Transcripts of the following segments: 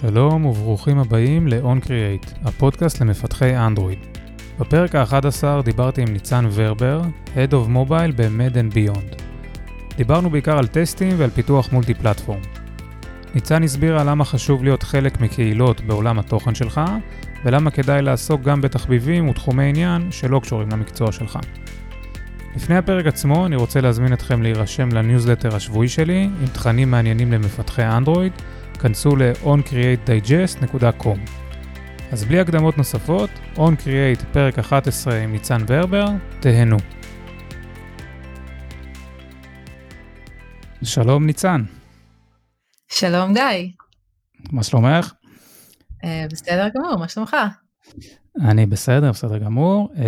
שלום וברוכים הבאים ל-On Create, הפודקאסט למפתחי אנדרואיד. בפרק ה-11 דיברתי עם ניצן ורבר, Head of Mobile ב-Med and Beyond. דיברנו בעיקר על טסטים ועל פיתוח multi-platform. ניצן הסבירה למה חשוב להיות חלק מקהילות בעולם התוכן שלך, ולמה כדאי לעסוק גם בתחביבים ותחומי עניין שלא קשורים למקצוע שלך. לפני הפרק עצמו אני רוצה להזמין אתכם להירשם לניוזלטר השבועי שלי עם תכנים מעניינים למפתחי אנדרואיד, כנסו ל-oncreatedigest.com. אז בלי הקדמות נוספות, OnCreate פרק 11 עם ניצן ורבר, תהנו. שלום ניצן. שלום גיא. מה שלומך? Uh, בסדר גמור, מה שלומך? אני בסדר, בסדר גמור. Uh,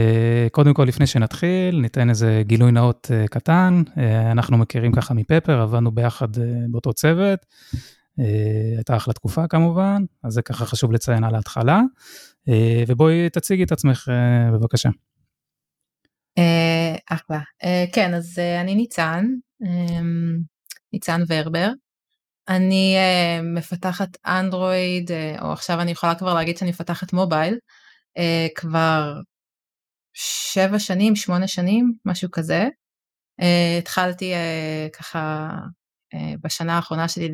קודם כל, לפני שנתחיל, ניתן איזה גילוי נאות uh, קטן. אנחנו מכירים ככה מפפר, עבדנו ביחד באותו צוות. אה, הייתה אחלה תקופה כמובן, אז זה ככה חשוב לציין על ההתחלה. אה, ובואי תציגי את עצמך אה, בבקשה. אחלה. כן, אז אני ניצן, ניצן ורבר. אני מפתחת אנדרואיד, או עכשיו אני יכולה כבר להגיד שאני מפתחת מובייל, כבר שבע שנים, שמונה שנים, משהו כזה. התחלתי ככה בשנה האחרונה שלי,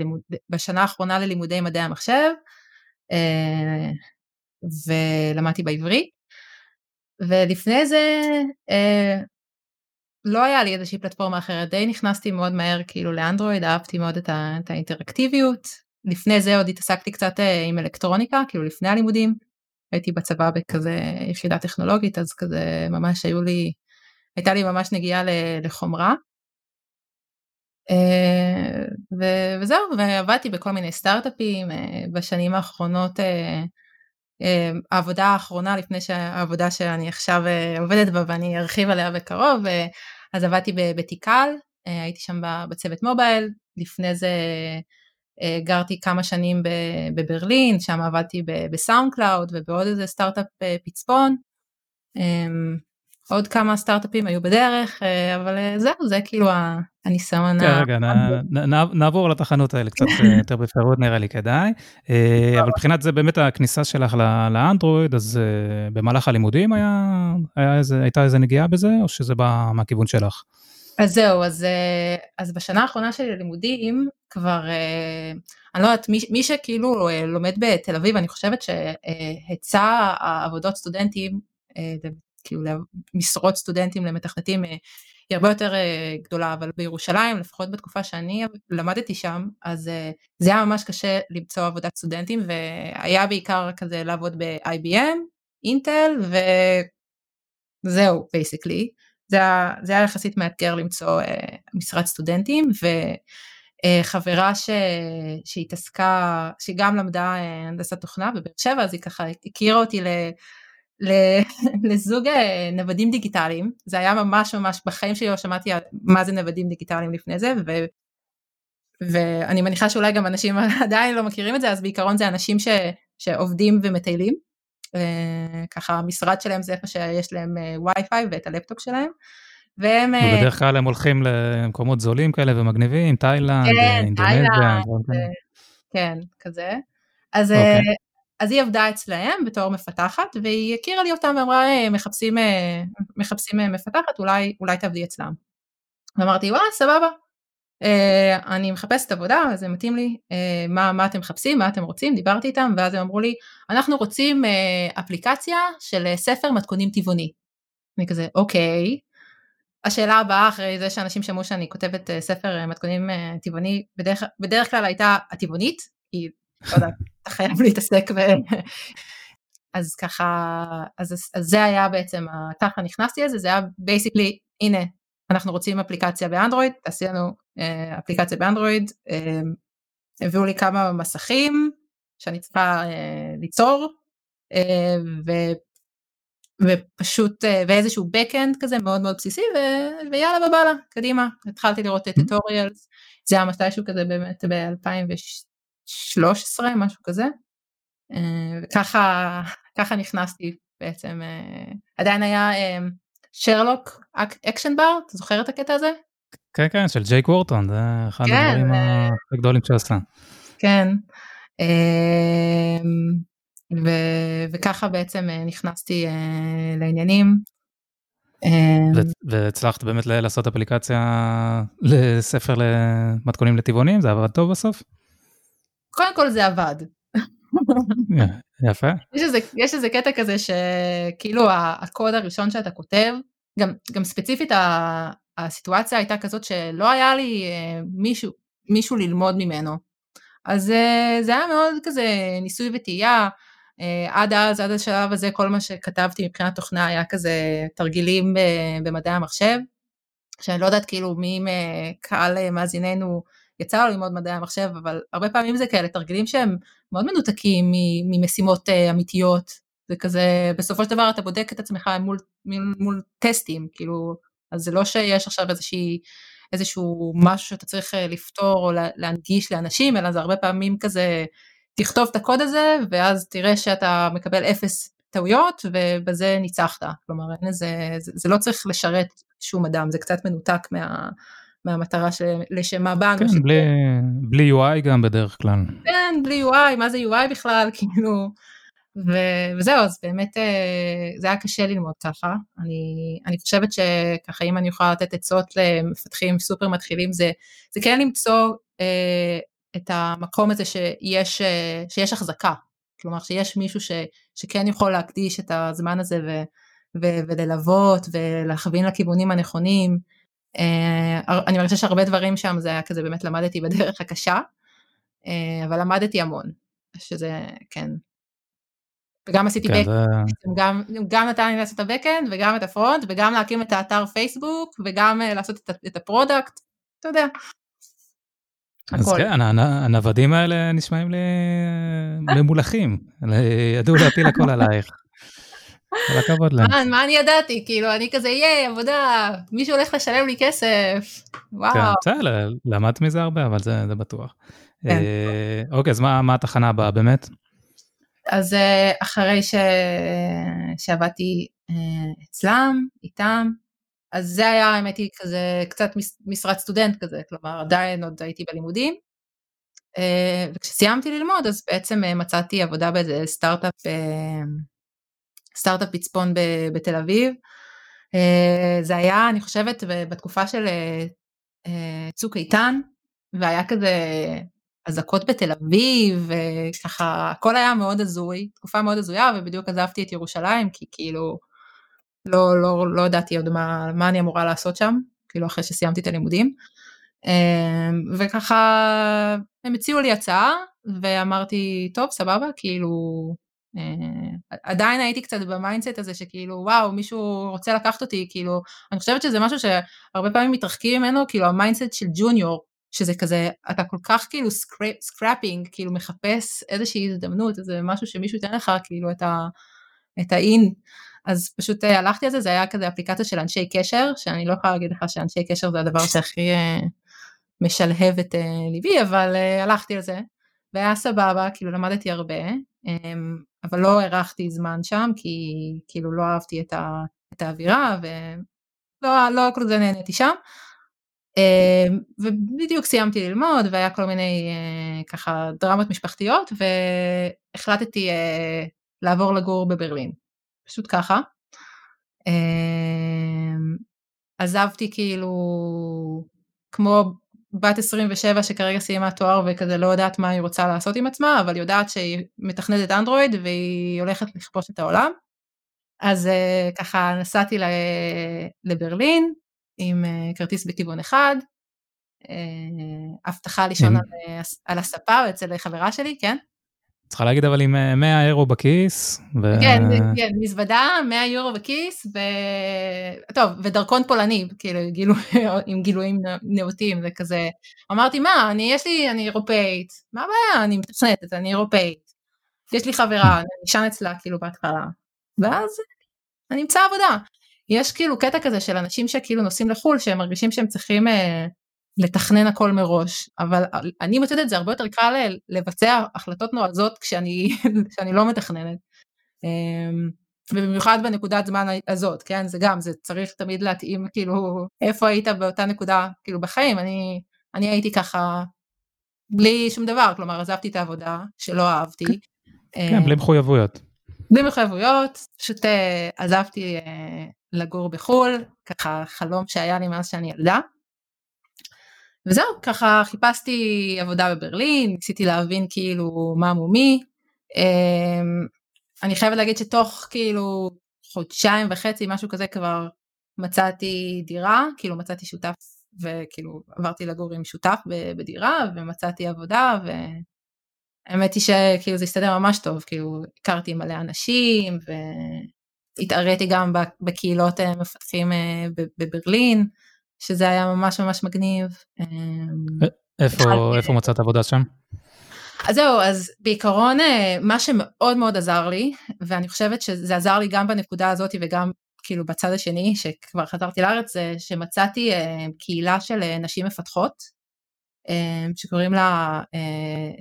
בשנה האחרונה ללימודי מדעי המחשב, אה, ולמדתי בעברית, ולפני זה אה, לא היה לי איזושהי פלטפורמה אחרת, די נכנסתי מאוד מהר כאילו לאנדרואיד, אהבתי מאוד את, ה, את האינטראקטיביות, לפני זה עוד התעסקתי קצת עם אלקטרוניקה, כאילו לפני הלימודים, הייתי בצבא בכזה יחידה טכנולוגית, אז כזה ממש היו לי, הייתה לי ממש נגיעה לחומרה. אה, וזהו, ועבדתי בכל מיני סטארט-אפים אה, בשנים האחרונות, אה, העבודה האחרונה לפני שהעבודה שאני עכשיו עובדת בה ואני ארחיב עליה בקרוב, אז עבדתי בתיקל, הייתי שם בצוות מובייל, לפני זה גרתי כמה שנים בברלין, שם עבדתי בסאונד קלאוד ובעוד איזה סטארט-אפ פצפון. עוד כמה סטארט-אפים היו בדרך, אה, אבל אה, זהו, זה כאילו הניסיון. כן, רגע, נעבור לתחנות האלה קצת אה, יותר בפירוט, נראה לי כדאי. אבל מבחינת זה באמת הכניסה שלך לאנדרואיד, אז במהלך הלימודים הייתה איזה נגיעה בזה, או שזה בא מהכיוון שלך? אז זהו, אז, אז בשנה האחרונה שלי ללימודים, כבר, אני לא יודעת, מי, מי שכאילו לומד בתל אביב, אני חושבת שהיצע העבודות סטודנטים כאילו משרות סטודנטים למתכנתים אה, היא הרבה יותר אה, גדולה, אבל בירושלים, לפחות בתקופה שאני למדתי שם, אז אה, זה היה ממש קשה למצוא עבודת סטודנטים, והיה בעיקר כזה לעבוד ב-IBM, אינטל, וזהו, basically. זה, זה היה יחסית מאתגר למצוא משרת סטודנטים, וחברה ש, שהתעסקה, שגם למדה הנדסת תוכנה בבאר שבע, אז היא ככה הכירה אותי. לזוג אה, נוודים דיגיטליים, זה היה ממש ממש, בחיים שלי לא שמעתי מה זה נוודים דיגיטליים לפני זה, ו, ואני מניחה שאולי גם אנשים עדיין לא מכירים את זה, אז בעיקרון זה אנשים ש, שעובדים ומטיילים, אה, ככה המשרד שלהם זה איפה שיש להם וי-פיי אה, ואת הלפטופ שלהם. והם... ובדרך כלל הם הולכים למקומות זולים כאלה ומגניבים, תאילנד, כן, אינדונזיה. תאילנד, כן, כזה. אז, okay. אז היא עבדה אצלהם בתור מפתחת והיא הכירה לי אותם ואמרה אה, מחפשים, אה, מחפשים אה, מפתחת אולי, אולי תעבדי אצלם. ואמרתי וואלה סבבה אני מחפשת עבודה זה מתאים לי מה, מה אתם מחפשים מה אתם רוצים דיברתי איתם ואז הם אמרו לי אנחנו רוצים אפליקציה של ספר מתכונים טבעוני. אני כזה אוקיי. השאלה הבאה אחרי זה שאנשים שמעו שאני כותבת ספר מתכונים טבעוני בדרך, בדרך כלל הייתה הטבעונית כי לא יודעת אתה חייב להתעסק ב... אז ככה, אז, אז זה היה בעצם, ככה נכנסתי לזה, זה היה basically, הנה, אנחנו רוצים אפליקציה באנדרואיד, תעשי לנו אה, אפליקציה באנדרואיד, אה, הביאו לי כמה מסכים שאני צריכה אה, ליצור, אה, ו, ופשוט, אה, ואיזשהו backend כזה מאוד מאוד בסיסי, ו, ויאללה בבאללה, קדימה, התחלתי לראות את טוטוריאלס, זה היה מתישהו כזה באמת ב-2012. 13 משהו כזה אה, וככה ככה נכנסתי בעצם אה, עדיין היה Sherlock Action Bar אתה זוכר את הקטע הזה? כן כן של ג'ייק וורטון זה אחד כן, הדברים הגדולים שעשה. כן ו, וככה בעצם נכנסתי לעניינים. והצלחת באמת לעשות אפליקציה לספר למתכונים לטבעונים זה עבד טוב בסוף? קודם כל זה עבד. יפה. יש איזה, יש איזה קטע כזה שכאילו הקוד הראשון שאתה כותב, גם, גם ספציפית הסיטואציה הייתה כזאת שלא היה לי מישהו, מישהו ללמוד ממנו. אז זה היה מאוד כזה ניסוי וטעייה, עד אז, עד השלב הזה, כל מה שכתבתי מבחינת תוכנה היה כזה תרגילים במדעי המחשב, שאני לא יודעת כאילו מי מקהל מאזיננו יצא לו ללמוד מדעי המחשב, אבל הרבה פעמים זה כאלה תרגילים שהם מאוד מנותקים ממשימות אמיתיות, זה כזה, בסופו של דבר אתה בודק את עצמך מול, מול, מול טסטים, כאילו, אז זה לא שיש עכשיו איזושהי, איזשהו משהו שאתה צריך לפתור או להנגיש לאנשים, אלא זה הרבה פעמים כזה, תכתוב את הקוד הזה, ואז תראה שאתה מקבל אפס טעויות, ובזה ניצחת. כלומר, איזה, זה, זה לא צריך לשרת שום אדם, זה קצת מנותק מה, מהמטרה שלשם מה באנו. כן, בלי, בלי UI גם בדרך כלל. כן, בלי UI, מה זה UI בכלל, כאילו, ו, וזהו, אז באמת זה היה קשה ללמוד ככה. אני, אני חושבת שככה, אם אני יכולה לתת עצות למפתחים סופר מתחילים, זה, זה כן למצוא אה, את המקום הזה שיש, שיש החזקה, כלומר שיש מישהו ש, שכן יכול להקדיש את הזמן הזה ו, ו, וללוות ולהכווין לכיוונים הנכונים. אה, אני מרגישה שהרבה דברים שם זה היה כזה באמת למדתי בדרך הקשה, אה, אבל למדתי המון, שזה כן. וגם עשיתי כן, backend, גם, גם נתן לי לעשות את ה backend וגם את ה front וגם להקים את האתר פייסבוק וגם אה, לעשות את, את ה product, אתה יודע. אז הכל. כן, הנוודים האלה נשמעים לי ממולחים, ידעו להפיל הכל עלייך. כל הכבוד להם. מה, מה אני ידעתי? כאילו, אני כזה, ייי, עבודה, מישהו הולך לשלם לי כסף, וואו. כן, בסדר, למדת מזה הרבה, אבל זה, זה בטוח. כן. אה, אוקיי, אז מה, מה התחנה הבאה באמת? אז אה, אחרי ש... שעבדתי אה, אצלם, איתם, אז זה היה, האמת היא, כזה קצת משרת סטודנט כזה, כלומר עדיין עוד הייתי בלימודים. אה, וכשסיימתי ללמוד אז בעצם מצאתי עבודה באיזה סטארט-אפ, סטארט-אפ פצפון בתל אביב. זה היה, אני חושבת, בתקופה של צוק איתן, והיה כזה אזעקות בתל אביב, וככה הכל היה מאוד הזוי, תקופה מאוד הזויה, ובדיוק עזבתי את ירושלים, כי כאילו לא, לא, לא ידעתי עוד מה, מה אני אמורה לעשות שם, כאילו אחרי שסיימתי את הלימודים. וככה הם הציעו לי הצעה, ואמרתי, טוב, סבבה, כאילו, עדיין הייתי קצת ב mindset הזה שכאילו וואו מישהו רוצה לקחת אותי כאילו אני חושבת שזה משהו שהרבה פעמים מתרחקים ממנו כאילו ה mindset של junior שזה כזה, אתה כל כך כאילו scraping, כאילו מחפש איזושהי הזדמנות, איזה משהו שמישהו ייתן לך כאילו את, ה, את ה in, אז פשוט אה, הלכתי על זה, זה היה כזה אפליקציה של אנשי קשר, שאני לא יכולה להגיד לך שאנשי קשר זה הדבר שהכי אה, משלהב את uh, ליבי, אבל הלכתי על זה, והיה סבבה, כאילו למדתי הרבה, אבל לא הארכתי זמן שם, כי כאילו לא אהבתי את, ה, את האווירה, ולא לא כל זה נהניתי שם. אמ, ובדיוק סיימתי ללמוד והיה כל מיני אה, ככה דרמות משפחתיות והחלטתי אה, לעבור לגור בברלין, פשוט ככה. אמ, עזבתי כאילו כמו בת 27 שכרגע סיימה תואר וכזה לא יודעת מה היא רוצה לעשות עם עצמה, אבל יודעת שהיא מתכנתת אנדרואיד והיא הולכת לכבוש את העולם. אז אה, ככה נסעתי לברלין, עם אה, כרטיס בכיוון אחד, אה, הבטחה לישון על, על הספה אצל חברה שלי, כן? צריכה להגיד אבל עם 100 אירו בכיס. ו... כן, כן, מזוודה, 100 יורו בכיס, ו... טוב, ודרכון פולני, כאילו, גילו, עם גילויים נאותים, זה כזה, אמרתי, מה, אני, יש לי, אני אירופאית, מה הבעיה, אני מתכנתת, אני אירופאית, יש לי חברה, אני אשן אצלה, כאילו, בהתחלה, ואז אני אמצא עבודה. יש כאילו קטע כזה של אנשים שכאילו נוסעים לחו"ל שהם מרגישים שהם צריכים אה, לתכנן הכל מראש אבל אני מוצאת את זה הרבה יותר קל לבצע החלטות נועזות כשאני, כשאני לא מתכננת. אה, ובמיוחד בנקודת זמן הזאת כן זה גם זה צריך תמיד להתאים כאילו איפה היית באותה נקודה כאילו בחיים אני אני הייתי ככה בלי שום דבר, כלומר עזבתי את העבודה שלא אהבתי. כן, בלי מחויבויות. בלי מחויבויות, פשוט עזבתי לגור בחו"ל, ככה חלום שהיה לי מאז שאני ילדה. וזהו, ככה חיפשתי עבודה בברלין, ניסיתי להבין כאילו מה מומי. אמ, אני חייבת להגיד שתוך כאילו חודשיים וחצי, משהו כזה כבר מצאתי דירה, כאילו מצאתי שותף וכאילו עברתי לגור עם שותף בדירה ומצאתי עבודה והאמת היא שכאילו זה הסתדר ממש טוב, כאילו הכרתי מלא אנשים והתעריתי גם בקהילות אה, מפתחים אה, בברלין. שזה היה ממש ממש מגניב. אמ, איפה, איפה מצאת עבודה שם? אז זהו, אז בעיקרון אה, מה שמאוד מאוד עזר לי, ואני חושבת שזה עזר לי גם בנקודה הזאת וגם כאילו בצד השני, שכבר חזרתי לארץ, זה שמצאתי אה, קהילה של אה, נשים מפתחות, שקוראים לה,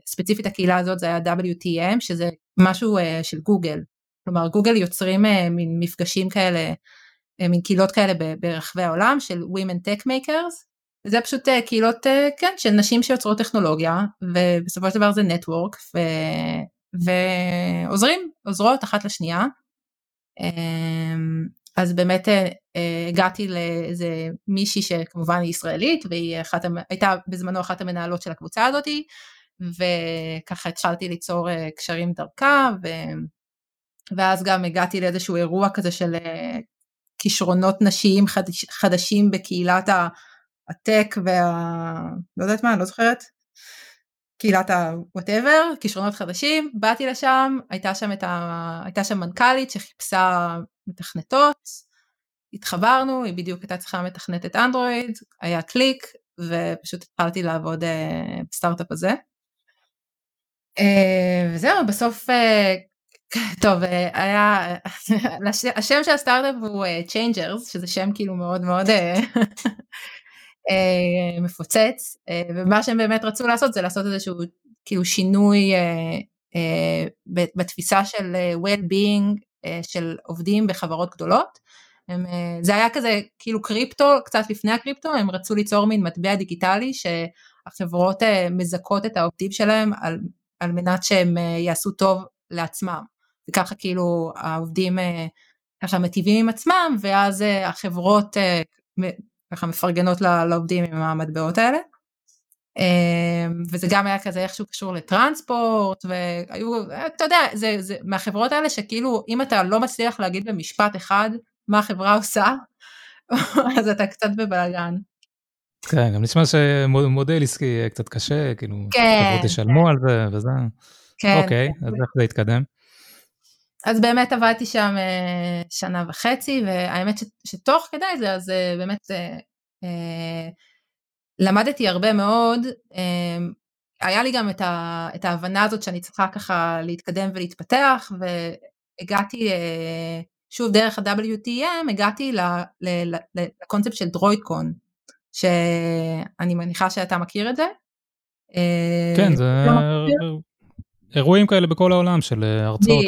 ספציפית הקהילה הזאת זה היה WTM, שזה משהו של גוגל. כלומר גוגל יוצרים מפגשים כאלה מין קהילות כאלה ברחבי העולם של Women Tech Makers. זה פשוט אה, קהילות, אה, כן, של נשים שיוצרות טכנולוגיה, ובסופו של דבר זה נטוורק, ו... ועוזרים, עוזרות אחת לשנייה. אמ, אז באמת הגעתי לאיזה מישהי שכמובן היא ישראלית, והיא אחת, הייתה בזמנו אחת המנהלות של הקבוצה הזאתי, וככה התחלתי ליצור קשרים דרכה, ו... ואז גם הגעתי לאיזשהו אירוע כזה של כישרונות נשיים חדש, חדשים בקהילת הטק וה... לא יודעת מה, אני לא זוכרת. קהילת ה-whatever, כישרונות חדשים, באתי לשם, הייתה שם, ה... הייתה שם מנכ"לית שחיפשה מתכנתות, התחברנו, היא בדיוק הייתה צריכה מתכנתת אנדרואיד, היה קליק, ופשוט התחלתי לעבוד uh, בסטארט-אפ הזה. Uh, וזהו, בסוף uh, טוב, אה, היה, השם של הסטארט-אפ הוא uh, Changers, שזה שם כאילו מאוד מאוד מפוצץ, ומה שהם באמת רצו לעשות זה לעשות איזשהו כאילו שינוי בתפיסה של well-being של עובדים בחברות גדולות. הם, זה היה כזה כאילו קריפטו, קצת לפני הקריפטו, הם רצו ליצור מין מטבע דיגיטלי שהחברות מזכות את העובדים שלהם על, על מנת שהם יעשו טוב לעצמם. וככה כאילו העובדים אה, ככה מטיבים עם עצמם ואז אה, החברות אה, ככה מפרגנות לעובדים עם המטבעות האלה. וזה גם היה כזה איכשהו קשור לטרנספורט והיו אתה יודע זה, זה מהחברות האלה שכאילו אם אתה לא מצליח להגיד במשפט אחד מה החברה עושה אז אתה קצת בבלאגן. כן גם נשמע שמודל עסקי יהיה קצת קשה כאילו כן, חברות ישלמו כן. על זה וזה. כן. אוקיי אז איך זה יתקדם? אז באמת עבדתי שם אה, שנה וחצי והאמת ש, שתוך כדי זה אז אה, באמת אה, למדתי הרבה מאוד היה לי גם את, ה, את ההבנה הזאת שאני צריכה ככה להתקדם ולהתפתח והגעתי שוב דרך ה-WTM הגעתי לקונספט של דרוידקון שאני מניחה שאתה מכיר את זה. כן זה אירועים כאלה בכל העולם של אה, הרצאות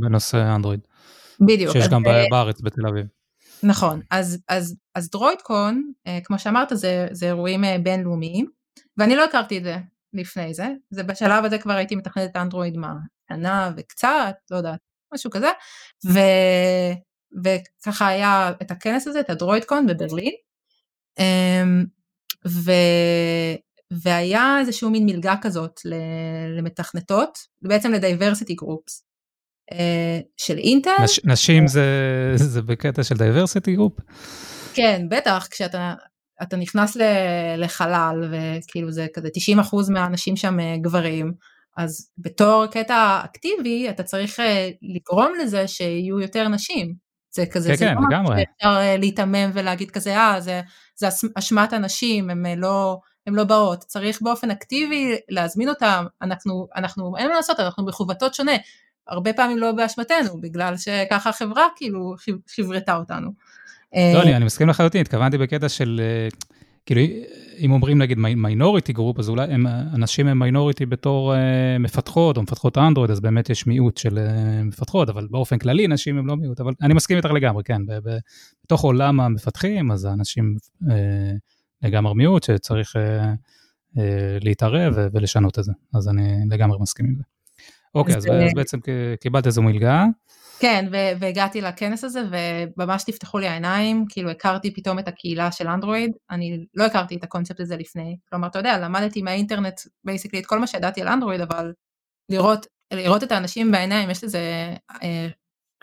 בנושא אנדרואיד. בדיוק. שיש גם אה, בארץ בתל אביב. נכון, אז, אז, אז דרוידקון, אה, כמו שאמרת, זה, זה אירועים בינלאומיים, ואני לא הכרתי את זה לפני זה, זה בשלב הזה כבר הייתי מתכננת אנדרואיד מה, שנה וקצת, לא יודעת, משהו כזה, ו, וככה היה את הכנס הזה, את ה Droidcon בברלין, אמ, ו, והיה איזשהו מין מלגה כזאת למתכנתות, בעצם ל diversity groups אה, של אינטל. נש, נשים זה, זה בקטע של diversity group? כן, בטח, כשאתה אתה נכנס לחלל וכאילו זה כזה 90% מהאנשים שם אה, גברים, אז בתור קטע אקטיבי אתה צריך אה, לגרום לזה שיהיו יותר נשים. זה כזה, כן, זה כן, לא לגמרי. אפשר להיתמם ולהגיד כזה, אה, זה, זה אשמת הנשים, הם לא, הן לא באות, צריך באופן אקטיבי להזמין אותן, אנחנו, אנחנו, אין מה לעשות, אנחנו בחובתות שונה, הרבה פעמים לא באשמתנו, בגלל שככה החברה כאילו חברתה אותנו. לא, אני, אני מסכים לחלוטין, התכוונתי בקטע של, אה, כאילו, אם אומרים נגיד minority group, אז אולי הם, הנשים הם minority בתור אה, מפתחות או מפתחות אנדרואיד, אז באמת יש מיעוט של אה, מפתחות, אבל באופן כללי נשים הם לא מיעוט, אבל אני מסכים איתך לגמרי, כן, בתוך עולם המפתחים, אז הנשים... אה, לגמרי מיעוט שצריך uh, uh, להתערב ולשנות את זה, אז אני לגמרי מסכים עם זה. אוקיי, אז, אז בעצם קיבלת איזו מלגה. כן, והגעתי לכנס הזה וממש נפתחו לי העיניים, כאילו הכרתי פתאום את הקהילה של אנדרואיד, אני לא הכרתי את הקונספט הזה לפני, כלומר אתה יודע, למדתי מהאינטרנט basically את כל מה שידעתי על אנדרואיד, אבל לראות, לראות את האנשים בעיניים יש לזה אה,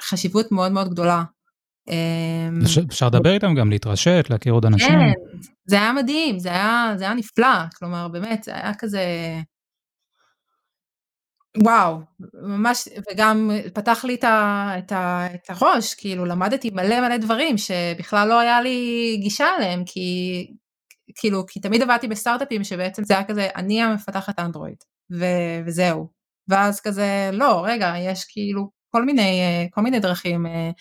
חשיבות מאוד מאוד גדולה. אמ, אפשר לדבר איתם גם, להתרשת, להכיר עוד אנשים. כן, זה היה מדהים, זה היה, זה היה נפלא, כלומר באמת, זה היה כזה... וואו, ממש, וגם פתח לי את, ה, את, ה, את הראש, כאילו למדתי מלא מלא דברים שבכלל לא היה לי גישה אליהם, כי כאילו, כי תמיד עבדתי בסטארט-אפים שבעצם זה היה כזה, אני המפתחת אנדרואיד, ו, וזהו. ואז כזה, לא, רגע, יש כאילו כל מיני, כל מיני דרכים אה, אה,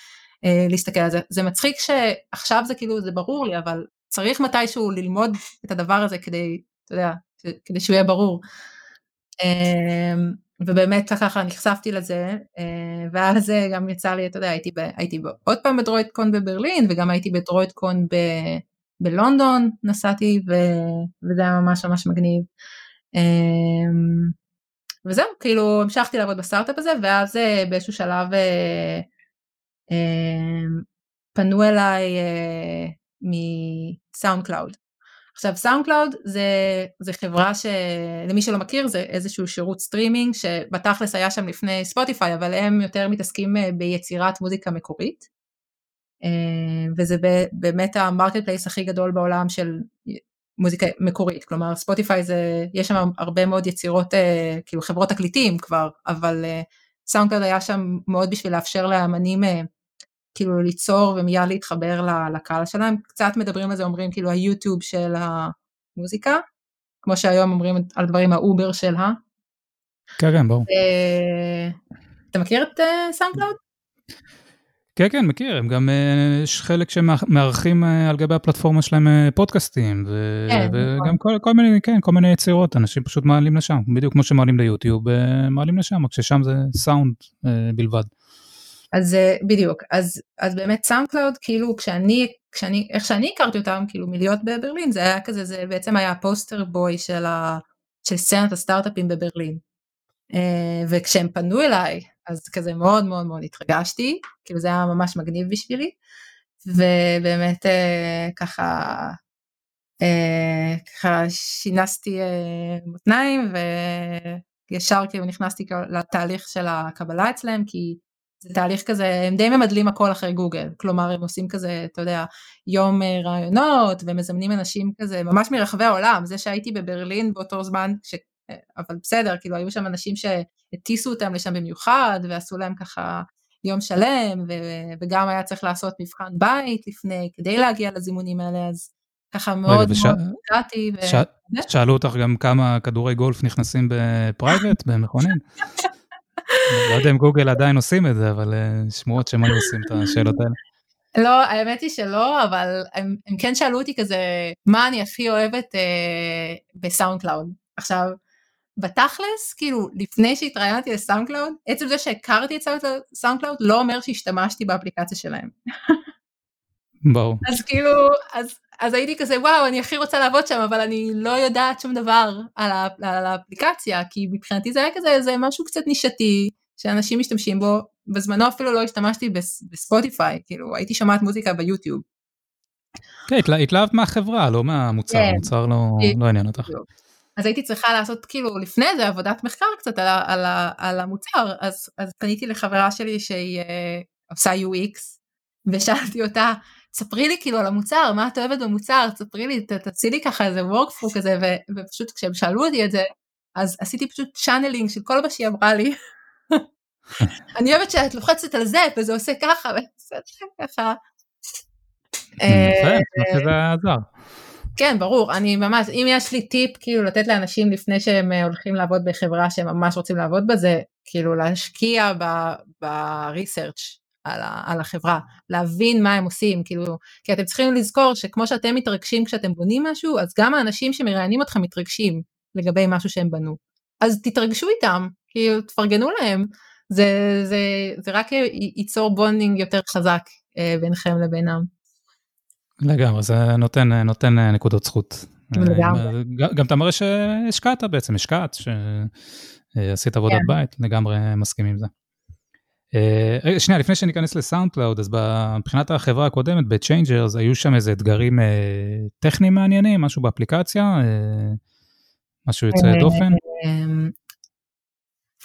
להסתכל על זה. זה מצחיק שעכשיו זה כאילו, זה ברור לי, אבל צריך מתישהו ללמוד את הדבר הזה כדי, אתה יודע, כדי שהוא יהיה ברור. אמ, ובאמת ככה נחשפתי לזה, אה, ואז זה גם יצא לי, אתה יודע, הייתי, ב, הייתי ב, עוד פעם בדרויד קון בברלין, וגם הייתי בדרויד קון ב, בלונדון, נסעתי, ו, וזה היה ממש ממש מגניב. אמ, וזהו, כאילו המשכתי לעבוד בסטארט-אפ הזה, ואז אה, באיזשהו שלב אה, פנו אליי מ SoundCloud. עכשיו SoundCloud זה, זה חברה שלמי שלא מכיר זה איזשהו שירות סטרימינג שבתכלס היה שם לפני ספוטיפיי אבל הם יותר מתעסקים אה, ביצירת מוזיקה מקורית אה, וזה באמת ה marketplace הכי גדול בעולם של מוזיקה מקורית כלומר ספוטיפיי זה יש שם הרבה מאוד יצירות אה, כאילו חברות תקליטים כבר אבל SoundCloud היה שם מאוד בשביל לאפשר לאמנים כאילו ליצור ומיד להתחבר לקהל שלהם, קצת מדברים על זה, אומרים כאילו היוטיוב של המוזיקה, כמו שהיום אומרים על דברים האובר של ה... כן, כן, ברור. אה, אתה מכיר את SoundCloud? אה, כן, כן, מכיר, הם גם, אה, יש חלק שמארחים על גבי הפלטפורמה שלהם פודקאסטים, כן, וגם נכון. כל, כל מיני, כן, כל מיני יצירות, אנשים פשוט מעלים לשם, בדיוק כמו שמעלים ליוטיוב, מעלים לשם, רק ששם זה סאונד בלבד. אז אה, בדיוק, אז, אז באמת SoundCloud, כאילו כשאני, כשאני, איך שאני הכרתי אותם, כאילו מלהיות בברלין, זה היה כזה, זה בעצם היה ה poster boy של, ה, של סצנת הסטארט-אפים בברלין. וכשהם פנו אליי, אז כזה מאוד מאוד מאוד התרגשתי, כאילו זה היה ממש מגניב בשבילי, ובאמת אה, ככה, אה, ככה שינסתי uh, מותניים, וישר כאילו נכנסתי לתהליך של הקבלה אצלם, כי זה תהליך כזה, הם די ממדלים הכל אחרי גוגל, כלומר הם עושים כזה, אתה יודע, יום אה, רעיונות ומזמנים אנשים כזה ממש מרחבי העולם, זה שהייתי בברלין באותו זמן, ש... אה, אבל בסדר, כאילו היו שם אנשים שהטיסו אותם לשם במיוחד ועשו להם ככה יום שלם ו... וגם היה צריך לעשות מבחן בית לפני כדי להגיע לזימונים האלה, אז ככה מאוד וש... מאוד. ו... ש... שאלו אותך גם כמה כדורי גולף נכנסים בפרייבט, במכונית? לא יודע אם גוגל עדיין עושים את זה, אבל אה, שמועות שהם היו עושים את השאלות האלה. לא, האמת היא שלא, אבל הם, הם כן שאלו אותי כזה, מה אני הכי אוהבת אה, ב SoundCloud. עכשיו, בתכלס, כאילו, לפני שהתראיינתי ל SoundCloud, עצם זה שהכרתי את SoundCloud לא אומר שהשתמשתי באפליקציה שלהם. ברור. אז כאילו, אז, אז הייתי כזה, וואו, אני הכי רוצה לעבוד שם, אבל אני לא יודעת שום דבר על, ה, על האפליקציה, כי מבחינתי זה היה כזה, זה משהו קצת נישתי, שאנשים משתמשים בו, בזמנו אפילו לא השתמשתי בספוטיפיי, כאילו, הייתי שומעת מוזיקה ביוטיוב. כן, התלהבת מהחברה, לא מהמוצר, כן. המוצר לא, לא עניין אותך. אז הייתי צריכה לעשות כאילו לפני זה עבודת מחקר קצת על, על, על המוצר, אז, אז פניתי לחברה שלי שהיא uh, עושה UX, ושאלתי אותה, ספרי לי כאילו על המוצר, מה את אוהבת במוצר, ספרי לי, תציעי לי ככה איזה workflow כזה, ו, ופשוט כשהם שאלו אותי את זה, אז עשיתי פשוט channeling של כל מה שהיא אמרה לי. אני אוהבת שאת לוחצת על זה, וזה עושה ככה, וזה ככה. יפה, זה עזר. כן, ברור, אני ממש, אם יש לי טיפ כאילו לתת לאנשים לפני שהם אה, הולכים לעבוד בחברה שהם ממש רוצים לעבוד בזה, כאילו להשקיע ב research על, על החברה, להבין מה הם עושים, כאילו, כי אתם צריכים לזכור שכמו שאתם מתרגשים כשאתם בונים משהו, אז גם האנשים שמראיינים אתכם מתרגשים לגבי משהו שהם בנו. אז תתרגשו איתם, כאילו, תפרגנו להם, זה, זה, זה רק ייצור bonding יותר חזק אה, ביניכם לבינם. לגמרי, זה נותן, נותן נקודות זכות גם אתה מראה שהשקעת בעצם, השקעת, שעשית עבודת כן. בית, לגמרי מסכים עם זה. רגע, שנייה, לפני שניכנס ל SoundCloud, אז מבחינת החברה הקודמת, ב-Changers, היו שם איזה אתגרים טכניים מעניינים, משהו באפליקציה, משהו יוצא דופן?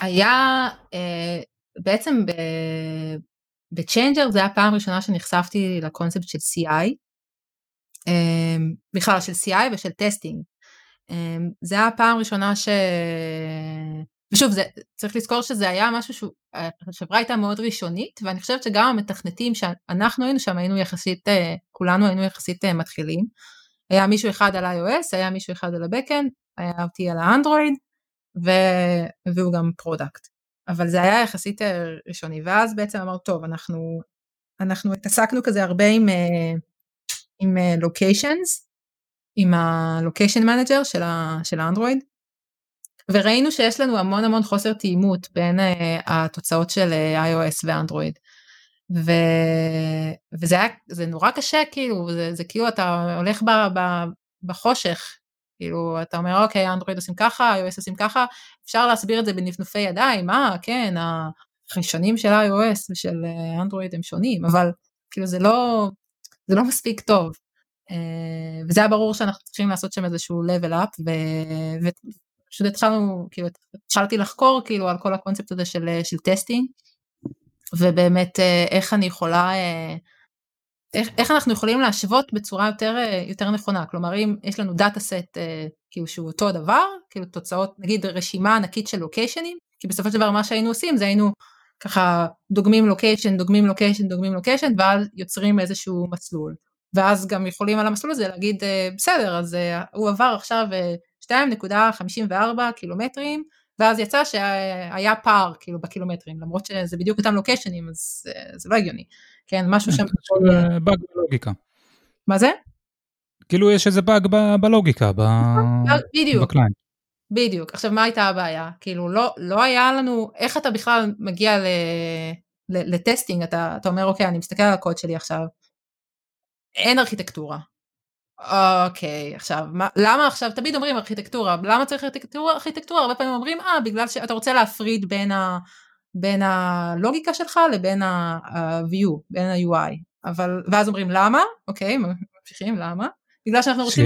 היה, בעצם ב-Changer זה היה הפעם הראשונה שנחשפתי לקונספט של CI, אמ, בכלל של CI ושל testing. אמ, זה היה הפעם הראשונה ש... ושוב, זה, צריך לזכור שזה היה משהו שהחברה הייתה מאוד ראשונית, ואני חושבת שגם המתכנתים שאנחנו היינו שם היינו יחסית, אה, כולנו היינו יחסית אה, מתחילים. היה מישהו אחד על iOS, היה מישהו אחד על ה-Backend, היה אותי על האנדרואיד, ו... והוא גם product. אבל זה היה יחסית אה, ראשוני, ואז בעצם אמרנו, טוב, אנחנו, אנחנו התעסקנו כזה הרבה עם, עם locations, עם ה location manager של, של האנדרואיד, וראינו שיש לנו המון המון חוסר תאימות בין אה, התוצאות של אה, iOS ואנדרואיד. ו... וזה היה, זה נורא קשה כאילו, זה, זה כאילו אתה הולך ב, ב, בחושך, כאילו אתה אומר אוקיי אנדרואיד עושים ככה, iOS עושים ככה, אפשר להסביר את זה בנפנופי ידיים, מה כן, הראשונים של iOS ושל אנדרואיד הם שונים, אבל כאילו זה לא, זה לא מספיק טוב. אה, וזה היה ברור שאנחנו צריכים לעשות שם איזשהו level up ו... פשוט התחלנו, כאילו, התחלתי לחקור כאילו על כל הקונספט הזה של, של testing, ובאמת אה, איך אני יכולה, אה, איך, איך אנחנו יכולים להשוות בצורה יותר, אה, יותר נכונה, כלומר אם יש לנו data set כאילו שהוא אותו דבר, כאילו תוצאות, נגיד רשימה ענקית של לוקיישנים, כי בסופו של דבר מה שהיינו עושים זה היינו ככה דוגמים לוקיישן, דוגמים לוקיישן, דוגמים לוקיישן, ואז יוצרים איזשהו מסלול. ואז גם יכולים על המסלול הזה להגיד בסדר אז הוא עבר עכשיו 2.54 קילומטרים, ואז יצא שהיה פער כאילו בקילומטרים, למרות שזה בדיוק אותם לוקיישנים, אז זה לא הגיוני. כן, משהו שם... אה, באג בלוגיקה. מה זה? כאילו יש איזה באג בלוגיקה, בדיוק. בדיוק. עכשיו מה הייתה הבעיה? כאילו לא, לא היה לנו, איך אתה בכלל מגיע ל, ל, לטסטינג, אתה, אתה אומר אוקיי אני מסתכל על הקוד שלי עכשיו, אין ארכיטקטורה, אוקיי, עכשיו, מה, למה עכשיו, תמיד אומרים ארכיטקטורה, למה צריך ארכיטקטורה? ארכיטקטורה, הרבה פעמים אומרים, אה, בגלל שאתה רוצה להפריד בין, ה, בין הלוגיקה שלך לבין ה-view, בין ה-UI, אבל, ואז אומרים למה, אוקיי, ממשיכים, למה? בגלל שאנחנו רוצים...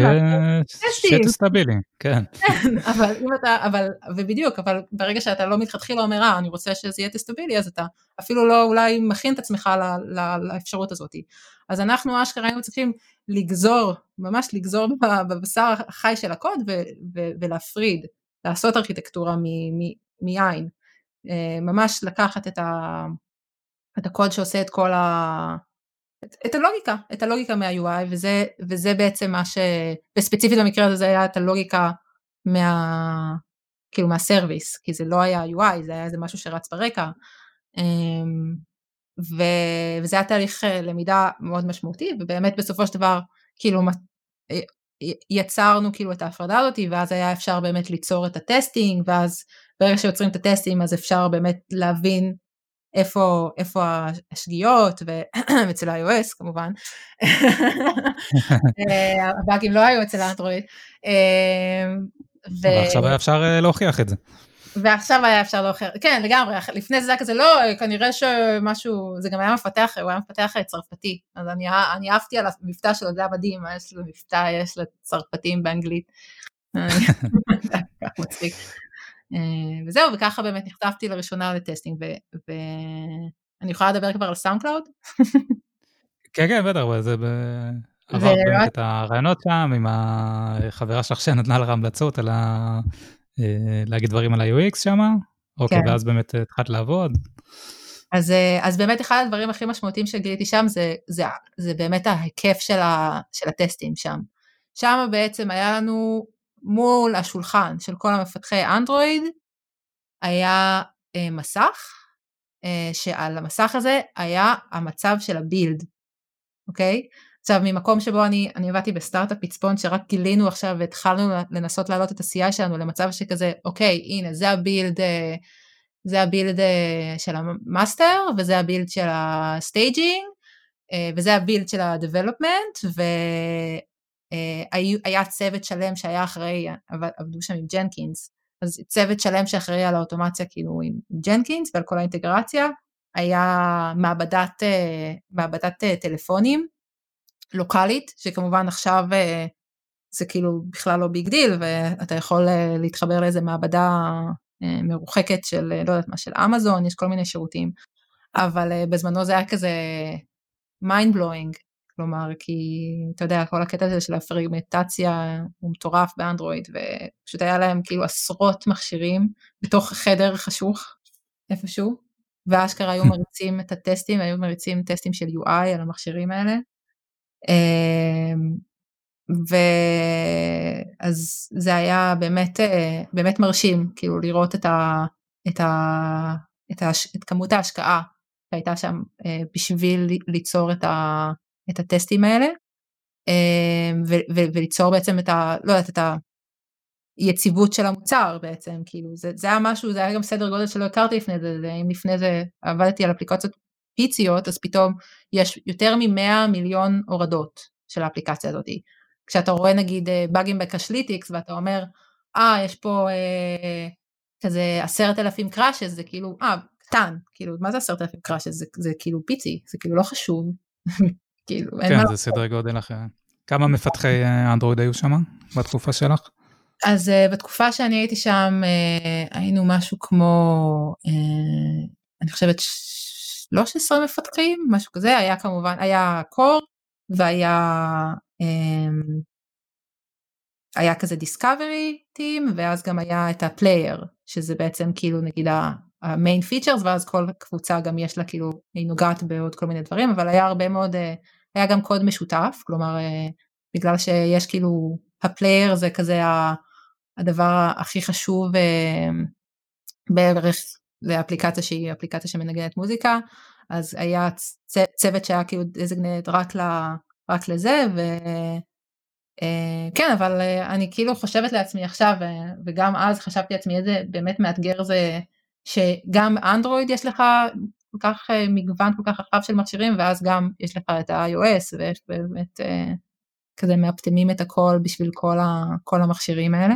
שיהיה סטבילי, כן. כן. אבל אם אתה, אבל, ובדיוק, אבל ברגע שאתה לא מתחילה אומר, אה, אני רוצה שזה יהיה טסטבילי, אז אתה אפילו לא אולי מכין את עצמך לאפשרות הזאת. אז אנחנו אשכרה היינו צריכים לגזור, ממש לגזור בבשר החי של הקוד ולהפריד, לעשות ארכיטקטורה מיין. אה, ממש לקחת את, ה, את הקוד שעושה את כל ה... את, את הלוגיקה, את הלוגיקה מה-UI, וזה, וזה בעצם מה ש... וספציפית במקרה הזה זה היה את הלוגיקה מה... כאילו מהסרוויס, כי זה לא היה UI, זה היה איזה משהו שרץ ברקע. אמ, ו... וזה היה תהליך אה, למידה מאוד משמעותי, ובאמת בסופו של דבר, כאילו, יצרנו כאילו את ההפרדה הזאת, ואז היה אפשר באמת ליצור את הטסטינג, ואז ברגע שיוצרים את הטסטים אז אפשר באמת להבין איפה, איפה השגיאות, ואצל ה-iOS כמובן, אה, הבאגים לא היו אצל האנדרואיד. אה, ועכשיו היה אפשר אה, להוכיח את זה. ועכשיו היה אפשר להוכיח, כן לגמרי, לפני זה היה כזה לא, כנראה שמשהו, זה גם היה מפתח, הוא היה מפתח צרפתי, אז אני, אני אהבתי על המבטא שלו, זה היה מדהים, יש לו מבטא, יש לו צרפתים באנגלית. מצחיק. אה, וזהו, וככה באמת נחשפתי לראשונה ל testing, ואני יכולה לדבר כבר על SoundCloud? כן, כן, בטח, זה עברת באמת את הרעיונות שם עם החברה שלך שנתנה לך המלצות על ה... אה, להגיד דברים על ה-UX שם, אוקיי, כן. ואז באמת התחלת לעבוד. אז, אה, אז באמת אחד הדברים הכי משמעותיים שגיליתי שם זה, זה, זה באמת ההיקף של, ה, של הטסטים שם. שם בעצם היה לנו מול השולחן של כל המפתחי אנדרואיד, היה אה, מסך, אה, שעל המסך הזה היה המצב של ה build, אוקיי? עכשיו ממקום שבו אני, אני עבדתי בסטארט-אפ פצפון שרק גילינו עכשיו והתחלנו לנסות להעלות את ה-CI שלנו למצב שכזה אוקיי הנה זה ה build אה, זה ה build אה, של ה master וזה ה build של ה staging אה, וזה ה build של ה-development היה צוות שלם שהיה אחראי, עבדו שם עם Jenkins, אז צוות שלם שאחראי על האוטומציה כאילו עם Jenkins ועל כל האינטגרציה, היה מעבדת, מעבדת טלפונים לוקאלית, שכמובן עכשיו זה כאילו בכלל לא big deal, ואתה יכול להתחבר לאיזה מעבדה מרוחקת של, לא יודעת מה, של אמזון, יש כל מיני שירותים, אבל בזמנו זה היה כזה mind blowing, כלומר, כי אתה יודע, כל הקטע הזה של הפרגמנטציה הוא מטורף באנדרואיד, ופשוט היה להם כאילו עשרות מכשירים בתוך חדר חשוך איפשהו, ואשכרה היו מריצים את הטסטים, היו מריצים טסטים של UI על המכשירים האלה. ואז זה היה באמת, באמת מרשים, כאילו לראות את, ה, את, ה, את, ה, את כמות ההשקעה שהייתה שם בשביל ליצור את, ה, את הטסטים האלה, ו, ו, וליצור בעצם את ה... לא יודעת, את היציבות של המוצר בעצם, כאילו זה, זה היה משהו, זה היה גם סדר גודל שלא הכרתי לפני זה, זה אם לפני זה עבדתי על אפליקציות פיציות, אז פתאום יש יותר מ-100 מיליון הורדות של האפליקציה הזאת. כשאתה רואה נגיד באגים ב Crashlytics ואתה אומר, אה, יש פה אה, כזה עשרת אלפים קראשס, זה כאילו, אה, קטן, כאילו, מה זה עשרת אלפים קראשס? זה, זה כאילו פיצי, זה כאילו לא חשוב. כאילו, כן, זה סדרי גודל אחר. כמה מפתחי אנדרואיד היו שם בתקופה שלך? אז uh, בתקופה שאני הייתי שם uh, היינו משהו כמו, uh, אני חושבת 13 מפתחים, משהו כזה, היה כמובן, היה קור והיה אמ, היה כזה discovery team ואז גם היה את ה player שזה בעצם כאילו נגיד ה main features ואז כל קבוצה גם יש לה כאילו היא נוגעת בעוד כל מיני דברים אבל היה הרבה מאוד היה גם קוד משותף כלומר בגלל שיש כאילו ה player זה כזה הדבר הכי חשוב בערך לאפליקציה שהיא אפליקציה שמנגנת מוזיקה אז היה צוות שהיה כאילו דזגנט רק, רק לזה ו... כן אבל אני כאילו חושבת לעצמי עכשיו וגם אז חשבתי לעצמי איזה באמת מאתגר זה שגם אנדרואיד יש לך כל כך מגוון כל כך רחב של מכשירים ואז גם יש לך את ה-iOS ויש באמת כזה מאפטמים את הכל בשביל כל, ה, כל המכשירים האלה.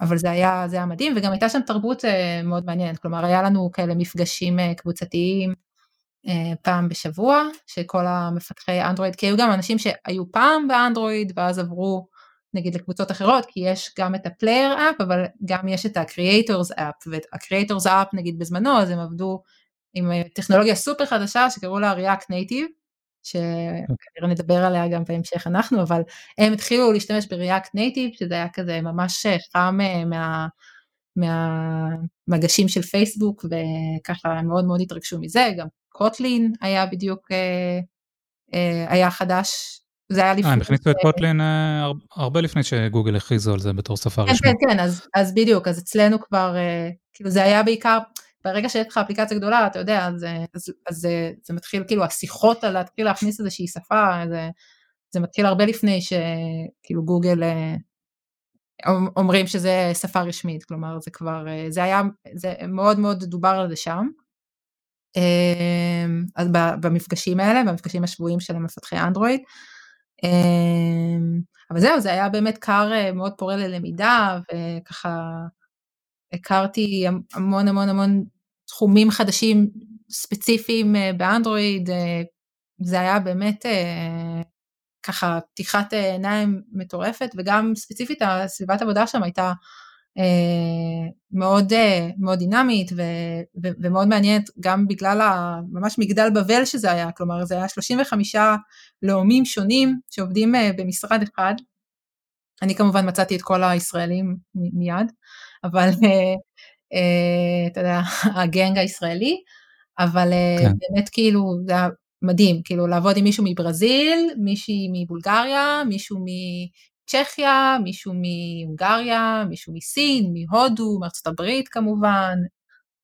אבל זה היה, זה היה מדהים וגם הייתה שם תרבות מאוד מעניינת, כלומר היה לנו כאלה מפגשים קבוצתיים פעם בשבוע, שכל המפתחי אנדרואיד, כי היו גם אנשים שהיו פעם באנדרואיד ואז עברו נגיד לקבוצות אחרות, כי יש גם את ה player app, אבל גם יש את ה-creators app, וה-creators app נגיד בזמנו, אז הם עבדו עם טכנולוגיה סופר חדשה שקראו לה React Native, שכנראה נדבר עליה גם בהמשך אנחנו, אבל הם התחילו להשתמש ב-React Native, שזה היה כזה ממש חם מה... מהמגשים של פייסבוק וככה מאוד מאוד התרגשו מזה, גם קוטלין היה בדיוק, אה, אה, היה חדש זה היה לפני... הם הכניסו את קוטלין אה, הרבה לפני שגוגל הכריזו על זה בתור שפה כן, רשמית. כן, כן, אז, אז בדיוק, אז אצלנו כבר, אה, כאילו זה היה בעיקר, ברגע שיש לך אפליקציה גדולה, אתה יודע, אז, זה, מתחיל, כאילו השיחות על להתחיל להכניס איזושהי שפה, זה, מתחיל הרבה לפני שכאילו גוגל אה, אומרים שזה שפה רשמית, כלומר זה כבר, זה היה, זה מאוד מאוד דובר על זה שם. אז במפגשים האלה, במפגשים השבועיים של המפתחי אנדרואיד. אמ, אבל זהו, זה היה באמת קר אה, מאוד פורה ללמידה, וככה הכרתי המון המון המון תחומים חדשים ספציפיים אה, באנדרואיד, אה, זה היה באמת ככה פתיחת עיניים מטורפת, וגם ספציפית הסביבת עבודה שם הייתה מאוד, מאוד דינמית ו, ו, ומאוד מעניינת גם בגלל ממש מגדל בבל שזה היה, כלומר זה היה 35 לאומים שונים שעובדים במשרד אחד. אני כמובן מצאתי את כל הישראלים מיד, אבל אתה יודע, הגנג הישראלי, אבל כן. באמת כאילו זה היה מדהים, כאילו לעבוד עם מישהו מברזיל, מישהי מבולגריה, מישהו צ'כיה, מישהו מהונגריה, מישהו מסין, מהודו, מארצות הברית כמובן.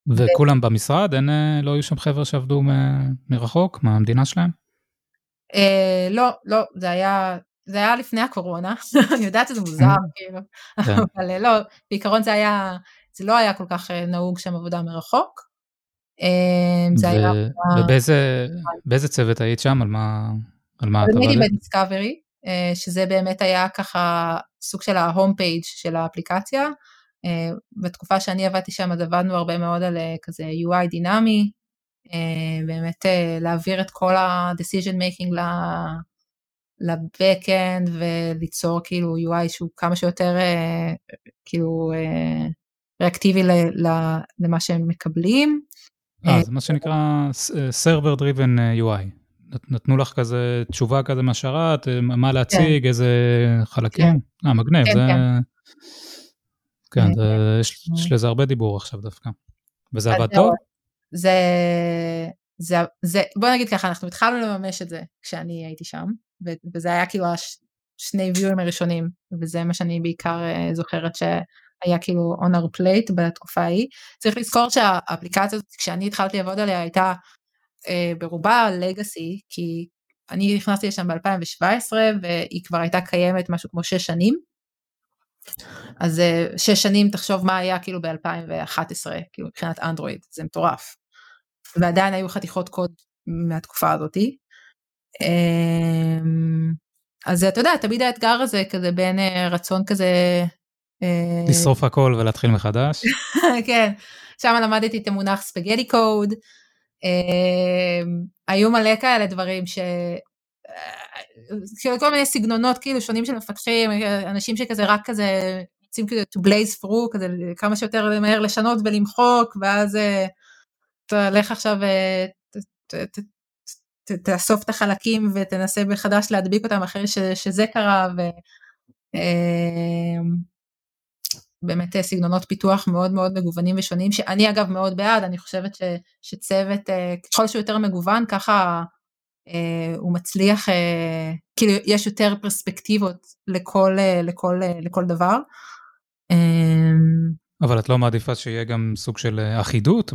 וכולם ו... במשרד? אין, אה, לא היו שם חבר'ה שעבדו מ- מרחוק, מהמדינה שלהם? אה, לא, לא, זה היה, זה היה לפני הקורונה, אני יודעת שזה מוזר, אה. כאילו, כן. אבל אה, לא, בעיקרון זה היה, זה לא היה כל כך נהוג שם עבודה מרחוק. זה ו- היה... ובאיזה צוות היית שם? על מה, על מה אתה... הייתי בדיסקאברי. שזה באמת היה ככה סוג של ההום פייג' של האפליקציה. בתקופה שאני עבדתי שם אז עבדנו הרבה מאוד על כזה UI דינמי, באמת להעביר את כל ה-decision making ל-backend וליצור כאילו UI שהוא כמה שיותר כאילו ריאקטיבי למה שהם מקבלים. אה, זה מה שנקרא server driven UI. נתנו לך כזה תשובה כזה מהשרת, מה להציג, כן. איזה חלקים? כן. אה, מגניב, כן, זה... כן, כן, זה, יש, יש לזה הרבה דיבור עכשיו דווקא. וזה עבד טוב? זה, זה, זה, בוא נגיד ככה, אנחנו התחלנו לממש את זה כשאני הייתי שם, וזה היה כאילו השני ויואים הראשונים, וזה מה שאני בעיקר זוכרת ש... היה כאילו on our plate בתקופה ההיא. צריך לזכור שהאפליקציה הזאת, כשאני התחלתי לעבוד עליה, הייתה אה, ברובה לגאסי, כי אני נכנסתי לשם ב-2017 והיא כבר הייתה קיימת משהו כמו 6 שנים. אז 6 אה, שנים תחשוב מה היה כאילו ב-2011, כאילו מבחינת אנדרואיד, זה מטורף. ועדיין היו חתיכות קוד מהתקופה הזאתי. אמ, אז אתה יודע, תמיד האתגר הזה כזה בין אה, רצון כזה אה, לשרוף הכל ולהתחיל מחדש. כן, שם למדתי את המונח ספגטי קוד. אה, היו מלא כאלה דברים ש... כאילו כל מיני סגנונות כאילו שונים של מפתחים, אנשים שכזה רק כזה רוצים כזה to blaze through, כזה כמה שיותר מהר לשנות ולמחוק, ואז תלך עכשיו תאסוף את החלקים ותנסה מחדש להדביק אותם אחרי שזה קרה, ו... באמת אה, סגנונות פיתוח מאוד מאוד מגוונים ושונים, שאני אגב מאוד בעד, אני חושבת ש, שצוות, אה, ככל שהוא יותר מגוון, ככה אה, הוא מצליח, כאילו יש יותר פרספקטיבות לכל, לכל, לכל דבר. אה, אבל את לא מעדיפה שיהיה גם סוג של אחידות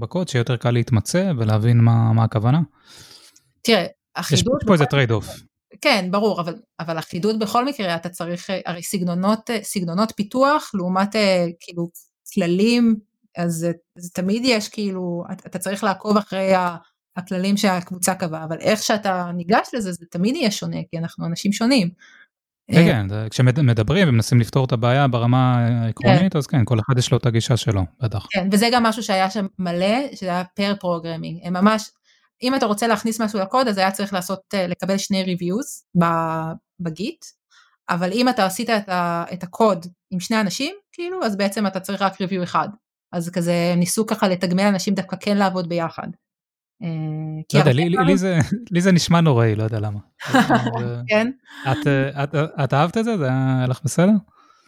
בקוד, שיהיה יותר קל להתמצא ולהבין מה, מה הכוונה? תראה, אחידות... יש פה איזה trade-off. כן, ברור, אבל, אבל אחידות בכל מקרה, אתה צריך, אה, הרי סגנונות, אה, סגנונות פיתוח לעומת אה, כאילו כללים, אז זה תמיד יש כאילו, אתה צריך לעקוב אחרי הכללים שהקבוצה קבעה, אבל איך שאתה ניגש לזה, זה תמיד יהיה שונה, כי אנחנו אנשים שונים. כן, כן, כשמדברים ומנסים לפתור את הבעיה ברמה העקרונית, כן. אז כן, כל אחד יש לו את הגישה שלו, בטח. כן, וזה גם משהו שהיה שם מלא, שזה היה pair programming, הם ממש, אם אתה רוצה להכניס משהו לקוד אז היה צריך לעשות, אה, לקבל שני reviews ב-Git, אבל אם אתה עשית את, ה, את הקוד עם שני אנשים, כאילו, אז בעצם אתה צריך רק review אחד. אז כזה ניסו ככה לתגמל אנשים דווקא כן לעבוד ביחד. אה, לא יודע, לי זה נשמע נוראי, לא יודע למה. כן? את אהבת את זה? זה היה לך בסדר?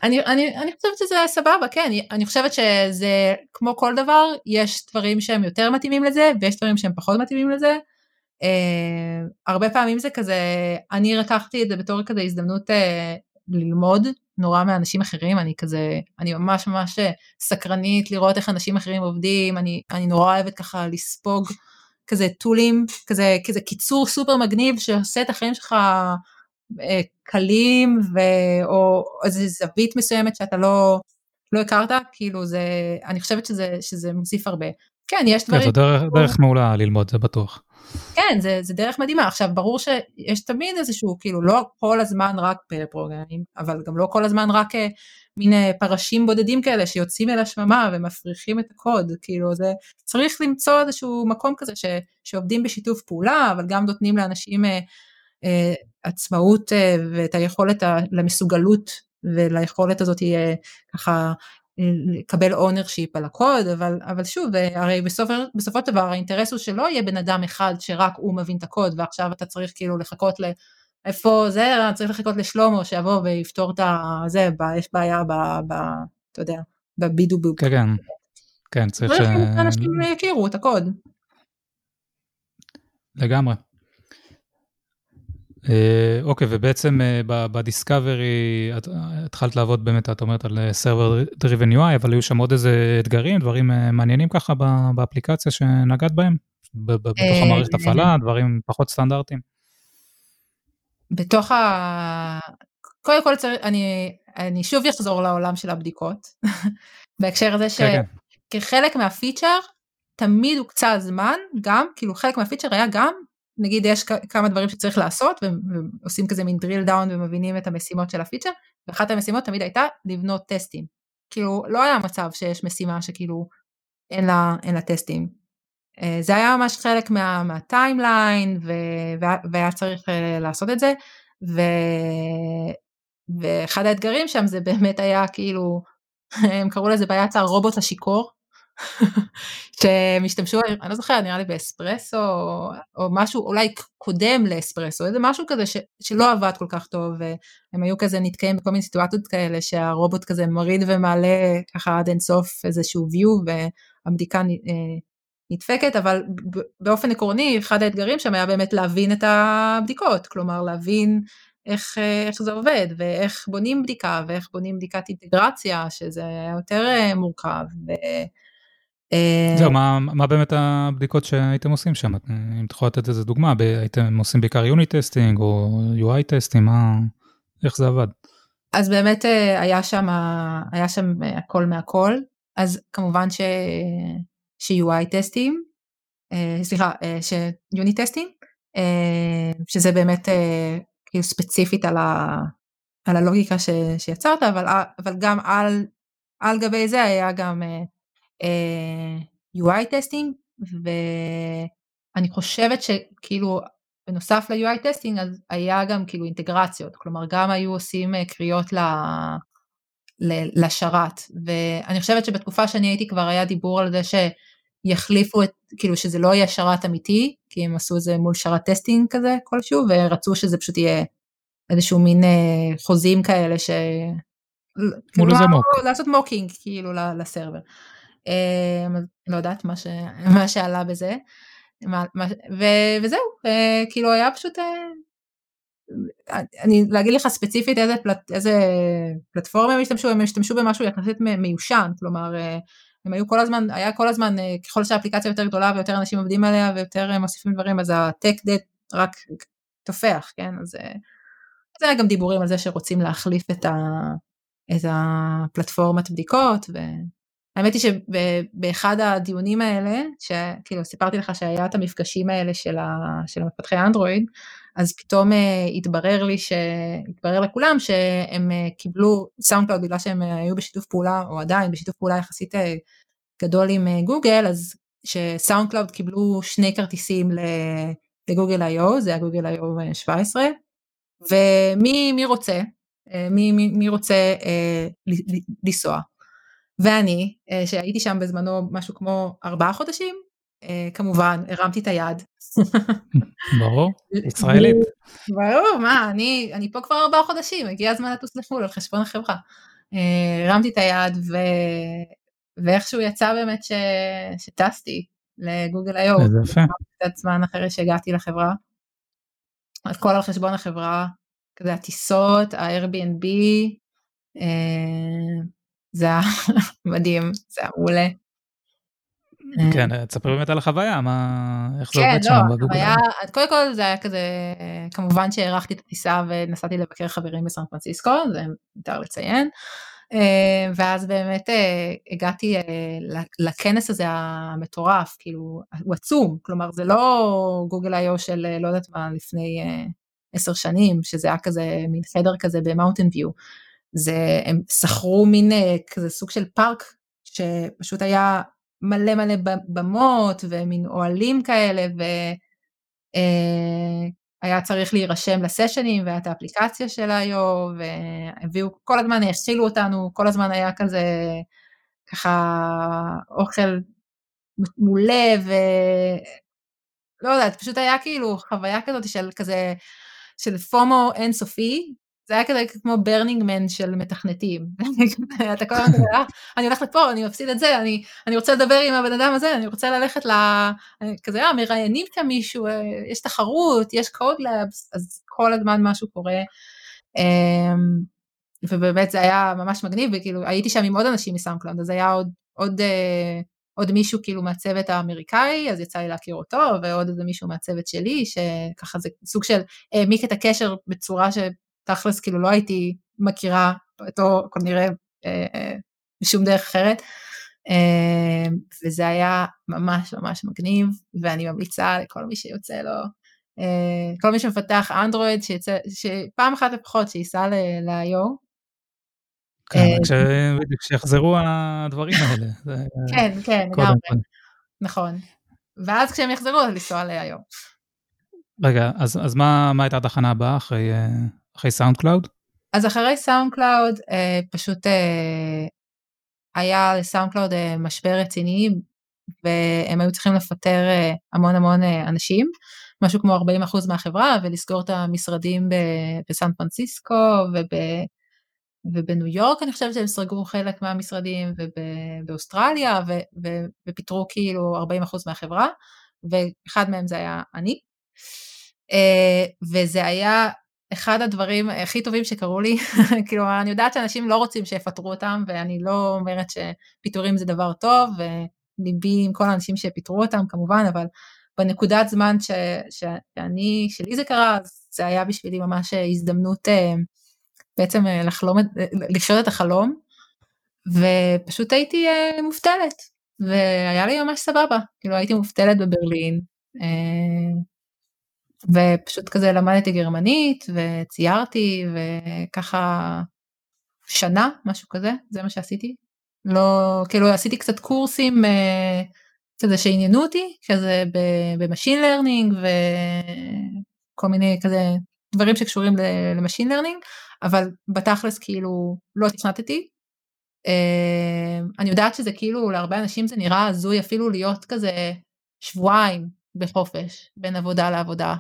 אני, אני, אני חושבת שזה סבבה, כן, אני חושבת שזה כמו כל דבר, יש דברים שהם יותר מתאימים לזה ויש דברים שהם פחות מתאימים לזה. Uh, הרבה פעמים זה כזה, אני לקחתי את זה בתור כזה הזדמנות uh, ללמוד נורא מאנשים אחרים, אני כזה, אני ממש ממש סקרנית לראות איך אנשים אחרים עובדים, אני, אני נורא אוהבת ככה לספוג כזה טולים, כזה, כזה קיצור סופר מגניב שעושה את החיים שלך אה, קלים ו... או איזה זווית מסוימת שאתה לא, לא הכרת, כאילו זה, אני חושבת שזה, שזה מוסיף הרבה. כן, יש דברים... כן, זו דרך, דרך מעולה ללמוד, זה בטוח. כן, זה, זה דרך מדהימה. עכשיו, ברור שיש תמיד איזשהו, כאילו, לא כל הזמן רק פרוגרמים, אבל גם לא כל הזמן רק אה, מין אה, פרשים בודדים כאלה שיוצאים אל השממה ומפריחים את הקוד, כאילו, זה צריך למצוא איזשהו מקום כזה ש, שעובדים בשיתוף פעולה, אבל גם נותנים לאנשים אה, עצמאות אה, ואת היכולת למסוגלות וליכולת הזאת יהיה ככה אה, לקבל ownership על הקוד, אבל, אבל שוב, הרי בסופו, בסופו של דבר האינטרס הוא שלא יהיה בן אדם אחד שרק הוא מבין את הקוד ועכשיו אתה צריך כאילו לחכות ל... איפה זה, צריך לחכות לשלומו שיבוא ויפתור את זה, יש בעיה ב... ב אתה יודע, בבידו כן, כן, כן, צריך ש... אנשים יכירו את הקוד. לגמרי. אה, אוקיי, ובעצם אה, בדיסקאברי התחלת לעבוד באמת, את אומרת על סרבר דריבן UI, אבל היו שם עוד איזה אתגרים, דברים אה, מעניינים ככה באפליקציה שנגעת בהם? בתוך המערכת הפעלה, דברים פחות סטנדרטיים? בתוך ה... קודם כל צריך, אני, אני שוב אחזור לעולם של הבדיקות, בהקשר הזה כן, שכחלק כן. מהפיצ'ר, תמיד הוקצה זמן, גם, כאילו חלק מהפיצ'ר היה גם נגיד יש כמה דברים שצריך לעשות ועושים כזה מין drill down ומבינים את המשימות של הפיצ'ר, ואחת המשימות תמיד הייתה לבנות טסטים. כאילו לא היה מצב שיש משימה שכאילו אין לה, אין לה טסטים. אה, זה היה ממש חלק מה, מהטיימליין והיה צריך לעשות את זה. ו... ואחד האתגרים שם זה באמת היה כאילו, הם קראו לזה בעיית הרובוט השיכור, שהם השתמשו, אני לא זוכרת, נראה לי באספרסו, או, משהו אולי קודם לאספרסו, איזה משהו כזה ש, שלא עבד כל כך טוב, והם היו כזה נתקעים בכל מיני סיטואציות כאלה, שהרובוט כזה מוריד ומעלה ככה עד אינסוף איזשהו view, והבדיקה אה, נדפקת, אבל באופן עקרוני, אחד האתגרים שם היה באמת להבין את הבדיקות, כלומר להבין איך, אה, איך זה עובד, ואיך בונים בדיקה, ואיך בונים בדיקת אינטגרציה, שזה יותר אה, מורכב. אה, זהו, מה, מה באמת הבדיקות שהייתם עושים שם? אם יכול לתת איזה דוגמה, הייתם עושים בעיקר unit testing או UI testing, מה, איך זה עבד? אז באמת היה שם, היה שם הכל מהכל, אז כמובן ש, ש-UI טסטים, סליחה, ש-Unit טסטים, שזה באמת כאילו ספציפית על, ה, על הלוגיקה ש, שיצרת, אבל, אבל גם על, על גבי זה היה גם UI testing, ואני חושבת שכאילו בנוסף ל-UI testing אז היה גם כאילו אינטגרציות, כלומר גם היו עושים uh, קריאות ל... לשרת ואני חושבת שבתקופה שאני הייתי כבר היה דיבור על זה שיחליפו את כאילו שזה לא יהיה שרת אמיתי כי הם עשו את זה מול שרת testing כזה כלשהו ורצו שזה פשוט יהיה איזשהו מין אה, חוזים כאלה ש... מול איזה mock. לעשות mocking כאילו ל-server. אה, לא יודעת מה, ש... מה שעלה בזה. ו... וזהו, אה, כאילו היה פשוט, אה, אין לי להגיד לך ספציפית איזה, פלט, איזה פלטפורמה הם השתמשו, הם השתמשו במשהו יחסית מיושן, כלומר אה, הם היו כל הזמן, היה כל הזמן, ככל שהאפליקציה יותר גדולה ויותר אנשים עובדים עליה ויותר מוסיפים דברים, אז הטק דט רק תופח, כן? אז זה היה גם דיבורים על זה שרוצים להחליף את, ה, את הפלטפורמת בדיקות, והאמת היא שבאחד הדיונים האלה, שכאילו סיפרתי לך שהיה את המפגשים האלה של, ה, של מפתחי אנדרואיד, אז פתאום uh, התברר לי, ש... התברר לכולם שהם uh, קיבלו SoundCloud בגלל שהם uh, היו בשיתוף פעולה, או עדיין בשיתוף פעולה יחסית uh, גדול עם גוגל, אז ש-SoundCloud קיבלו שני כרטיסים לגוגל איו, זה היה Google I/O 17, ומי רוצה, מי, מי, מי רוצה אה, לנסוע. ואני, אה, שהייתי שם בזמנו משהו כמו ארבעה חודשים, אה, כמובן הרמתי את היד. ברור, ישראלית. ברור, מה, אני, אני פה כבר ארבעה חודשים, הגיע הזמן לטוס לחו"ל על חשבון החברה. אה, הרמתי את היד ו... ואיכשהו יצא באמת ש... שטסתי לגוגל היום. איזה יפה. קצת זמן אחרי שהגעתי לחברה. הכל על חשבון החברה, כזה הטיסות, ה-Airbnb, זה היה מדהים, זה היה מעולה. כן, אה, תספר באמת על החוויה, מה, איך זה עובד שם כן, לא, החוויה, קודם כל זה היה כזה, כמובן שהארכתי את הטיסה ונסעתי לבקר חברים בסן פרנסיסקו, זה מותר לציין. אה, ואז באמת אה, הגעתי אה, לכנס הזה המטורף, כאילו, הוא עצום, כלומר זה לא Google I/O של לא יודעת מה לפני עשר שנים, שזה היה כזה מין חדר כזה במאונטן ויו, זה, הם שכרו מין כזה סוג של פארק, שפשוט היה מלא מלא במות ומין אוהלים כאלה, ו... היה צריך להירשם לסשנים והיה את האפליקציה של ה-IO והביאו, כל הזמן האכילו אותנו, כל הזמן היה כזה ככה אוכל מעולה ולא יודעת, פשוט היה כאילו חוויה כזאת של כזה, של פומו אינסופי, זה היה כזה כמו Burning Man של מתכנתים. אתה כל הזמן אומר, אה, אני הולך לפה, אני מפסיד את זה, אני, אני רוצה לדבר עם הבן אדם הזה, אני רוצה ללכת ל... כזה, אה, מראיינים כאן מישהו, אה, יש תחרות, יש code labs, אז כל הזמן משהו קורה. אמ, ובאמת זה היה ממש מגניב, וכאילו הייתי שם עם עוד אנשים מ-SoundCloud, אז היה עוד, עוד, אה, עוד מישהו כאילו מהצוות האמריקאי, אז יצא לי להכיר אותו, ועוד איזה מישהו מהצוות שלי, שככה זה סוג של העמיק את הקשר בצורה ש... תכלס כאילו לא הייתי מכירה אותו כנראה אה, אה, בשום דרך אחרת. אה, וזה היה ממש ממש מגניב ואני ממליצה לכל מי שיוצא לו כל מי שמפתח אנדרואיד, שפעם אחת לפחות שייסע ל-IO. כן, כשיחזרו הדברים האלה. כן, כן, לגמרי, נכון. ואז כשהם יחזרו, לנסוע ל-I/O. רגע, אז מה הייתה התחנה הבאה אחרי SoundCloud? אז אחרי SoundCloud פשוט היה ל-SoundCloud משבר רציני והם היו צריכים לפטר המון המון אנשים, משהו כמו 40% מהחברה ולסגור את המשרדים בסן פרנסיסקו ובניו יורק אני חושבת שהם סגרו חלק מהמשרדים ובאוסטרליה ופיטרו כאילו 40% מהחברה ואחד מהם זה היה אני. וזה היה אחד הדברים הכי טובים שקרו לי, כאילו אני יודעת שאנשים לא רוצים שיפטרו אותם ואני לא אומרת שפיטורים זה דבר טוב וליבי עם כל האנשים שפיטרו אותם כמובן, אבל בנקודת זמן ש, שאני, שלי זה קרה, זה היה בשבילי ממש הזדמנות בעצם לחלום, לחיות את החלום, ופשוט הייתי מובטלת, והיה לי ממש סבבה, כאילו הייתי מובטלת בברלין, ופשוט כזה למדתי גרמנית וציירתי וככה שנה משהו כזה זה מה שעשיתי לא כאילו עשיתי קצת קורסים כזה שעניינו אותי כזה ב-machine learning וכל מיני כזה דברים שקשורים ל-machine learning אבל בתכלס כאילו לא תכנתתי. אני יודעת שזה כאילו להרבה אנשים זה נראה הזוי אפילו להיות כזה שבועיים בחופש בין עבודה לעבודה אה,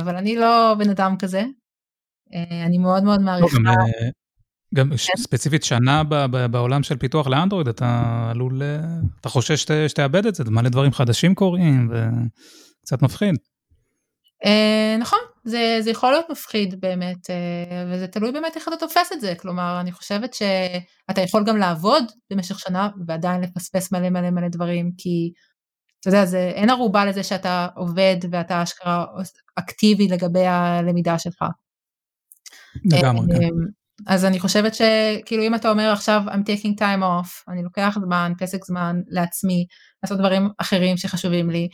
אבל אני לא בן אדם כזה, אה, אני מאוד מאוד מעריכה. גם כן? ספציפית שנה בעולם של פיתוח לאנדרואיד, אתה עלול, אתה חושש שתאבד את זה, מלא דברים חדשים קורים וקצת מפחיד. אה, נכון, זה, זה יכול להיות מפחיד באמת, וזה תלוי באמת איך אתה תופס את זה, כלומר אני חושבת שאתה יכול גם לעבוד במשך שנה ועדיין לפספס מלא מלא מלא דברים, כי אתה יודע, זה, אין ערובה לזה שאתה עובד ואתה אשכרה אקטיבי לגבי הלמידה שלך. לגמרי, כן. אמ, אז אני חושבת שכאילו אם אתה אומר עכשיו I'm taking time off, אני לוקח זמן, פסק זמן לעצמי, לעשות דברים אחרים שחשובים לי,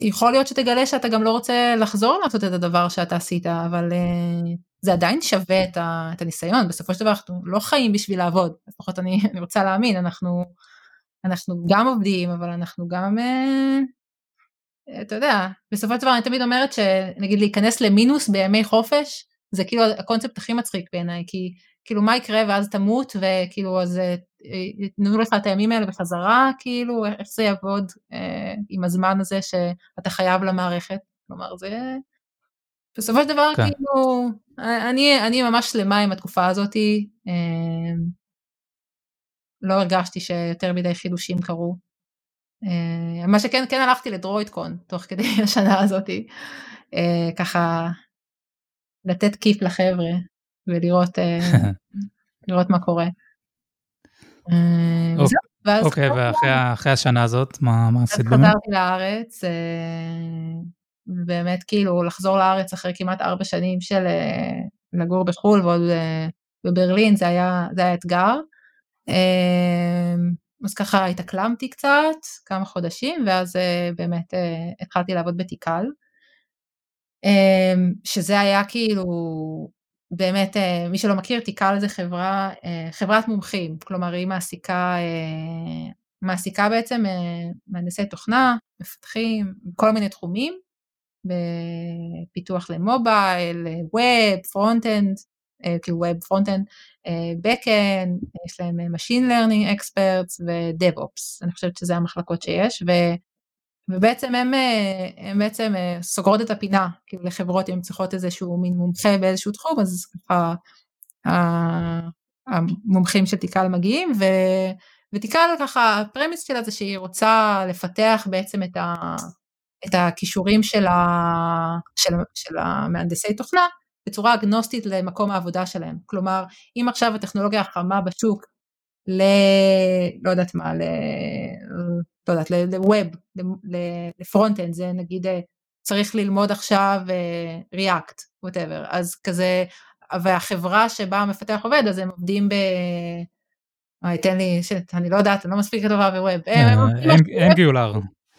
יכול להיות שתגלה שאתה גם לא רוצה לחזור לעשות את הדבר שאתה עשית, אבל uh, זה עדיין שווה את, ה, את הניסיון, בסופו של דבר אנחנו לא חיים בשביל לעבוד, לפחות אני, אני רוצה להאמין, אנחנו אנחנו גם עובדים, אבל אנחנו גם, אה, אתה יודע, בסופו של דבר אני תמיד אומרת שנגיד להיכנס למינוס בימי חופש, זה כאילו הקונספט הכי מצחיק בעיניי, כי כאילו מה יקרה ואז תמות, וכאילו אז יתנו לך את הימים האלה בחזרה, כאילו איך זה יעבוד אה, עם הזמן הזה שאתה חייב למערכת, כלומר זה... בסופו של דבר כן. כאילו, אני, אני ממש שלמה עם התקופה הזאתי, אה, לא הרגשתי שיותר מדי חידושים קרו. אה, מה שכן, כן הלכתי לדרוידקון תוך כדי השנה הזאתי, אה, ככה לתת כיף לחבר'ה ולראות אה, לראות מה קורה. אוקיי, אוקיי ואחרי השנה הזאת, מה עשית באמת? חזרתי לארץ, באמת כאילו לחזור לארץ אחרי כמעט ארבע שנים של לגור בחו"ל ועוד בברלין זה היה אתגר. אמ, אז ככה התאקלמתי קצת, כמה חודשים, ואז אה, באמת אה, התחלתי לעבוד בתיקל, אמ, שזה היה כאילו, באמת, אה, מי שלא מכיר, Tikal זה חברה, חברת מומחים, כלומר היא מעסיקה, מעסיקה בעצם מהנדסי תוכנה, מפתחים, כל מיני תחומים, בפיתוח למובייל, web, front-end, כאילו web front-end, Backend, יש להם Machine Learning Experts ו-DevOps, אני חושבת שזה המחלקות שיש, ו, ובעצם הם, הם בעצם סוגרות את הפינה, כאילו לחברות אם צריכות איזשהו מין מומחה באיזשהו תחום, אז ככה המומחים של תיקל מגיעים, ו, ותיקל ככה, הפרמיס שלה זה שהיא רוצה לפתח בעצם את, ה, את הכישורים של, ה, של, של המהנדסי תוכנה, בצורה אגנוסטית למקום העבודה שלהם. כלומר, אם עכשיו הטכנולוגיה החמה בשוק ל... לא יודעת מה, ל... לא יודעת, לווב, ל-front-end, זה נגיד צריך ללמוד עכשיו React, whatever, אז כזה, והחברה שבה המפתח עובד, אז הם עובדים ב... אוי, תן לי, אני לא יודעת, אני לא מספיק טובה בווב. Angular.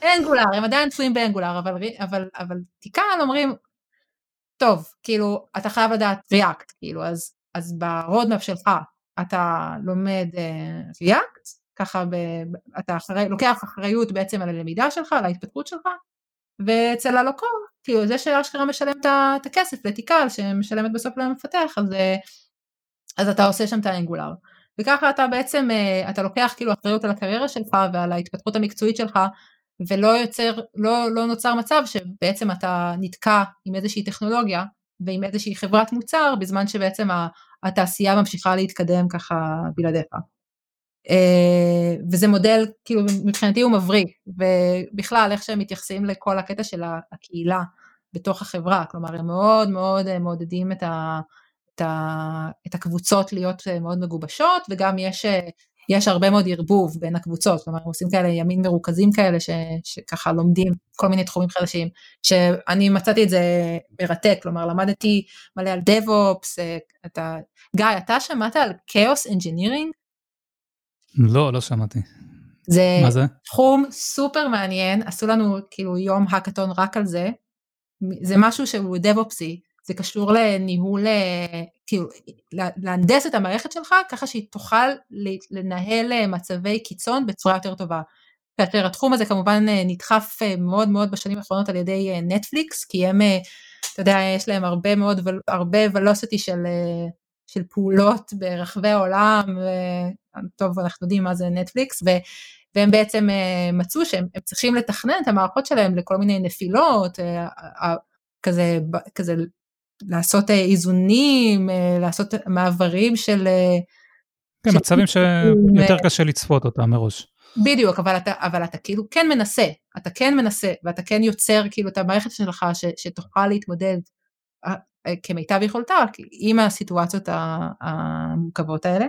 Angular, הם עדיין תלויים ב-Angular, אבל, אבל, אבל תכל'ס אומרים, טוב, כאילו, אתה חייב לדעת React, כאילו, אז, אז ב-roadmap שלך אתה לומד uh, ככה ב, אתה אחרי, לוקח אחריות בעצם על הלמידה שלך, על ההתפתחות שלך, ואצל הלקוח, כאילו זה שאשכרה משלם את הכסף לתיקל שמשלמת בסוף למפתח, אז, אה, אז אתה עושה שם את האנגולר. וככה אתה בעצם, אה, אתה לוקח כאילו אחריות על הקריירה שלך ועל ההתפתחות המקצועית שלך, ולא יוצר, לא, לא נוצר מצב שבעצם אתה נתקע עם איזושהי טכנולוגיה ועם איזושהי חברת מוצר, בזמן שבעצם התעשייה ממשיכה להתקדם ככה בלעדיך. אה, וזה מודל, כאילו מבחינתי הוא מבריק, ובכלל איך שהם מתייחסים לכל הקטע של הקהילה בתוך החברה, כלומר הם מאוד מאוד אה, מעודדים את, ה, את, ה, את הקבוצות להיות אה, מאוד מגובשות, וגם יש, יש הרבה מאוד ערבוב בין הקבוצות, כלומר הם עושים כאלה ימין מרוכזים כאלה ש, שככה לומדים כל מיני תחומים חדשים, שאני מצאתי את זה מרתק, כלומר למדתי מלא על DevOps, אתה, גיא, אתה שמעת על Chaos Engineering? לא, לא שמעתי. זה, מה זה תחום סופר מעניין, עשו לנו כאילו יום האקתון רק על זה, זה משהו שהוא דב-אופסי, זה קשור לניהול, אה, כאילו, להנדס את המערכת שלך ככה שהיא תוכל לנהל אה, מצבי קיצון בצורה יותר טובה. כאשר התחום הזה כמובן אה, נדחף מאוד מאוד בשנים האחרונות על ידי נטפליקס, כי הם, אתה יודע, יש להם הרבה מאוד, הרבה ולוסיטי של, של פעולות ברחבי העולם, טוב אנחנו יודעים מה זה נטפליקס, ו, והם בעצם מצאו שהם צריכים לתכנן את המערכות שלהם לכל מיני נפילות, כזה, כזה לעשות אה, איזונים, לעשות מעברים של... כן, של מצבים שיותר קשה לצפות אותם מראש. בדיוק, אבל אתה, אבל אתה כאילו כן מנסה, אתה כן מנסה, ואתה כן יוצר כאילו את המערכת שלך ש, שתוכל להתמודד כמיטב יכולתה עם הסיטואציות המורכבות האלה.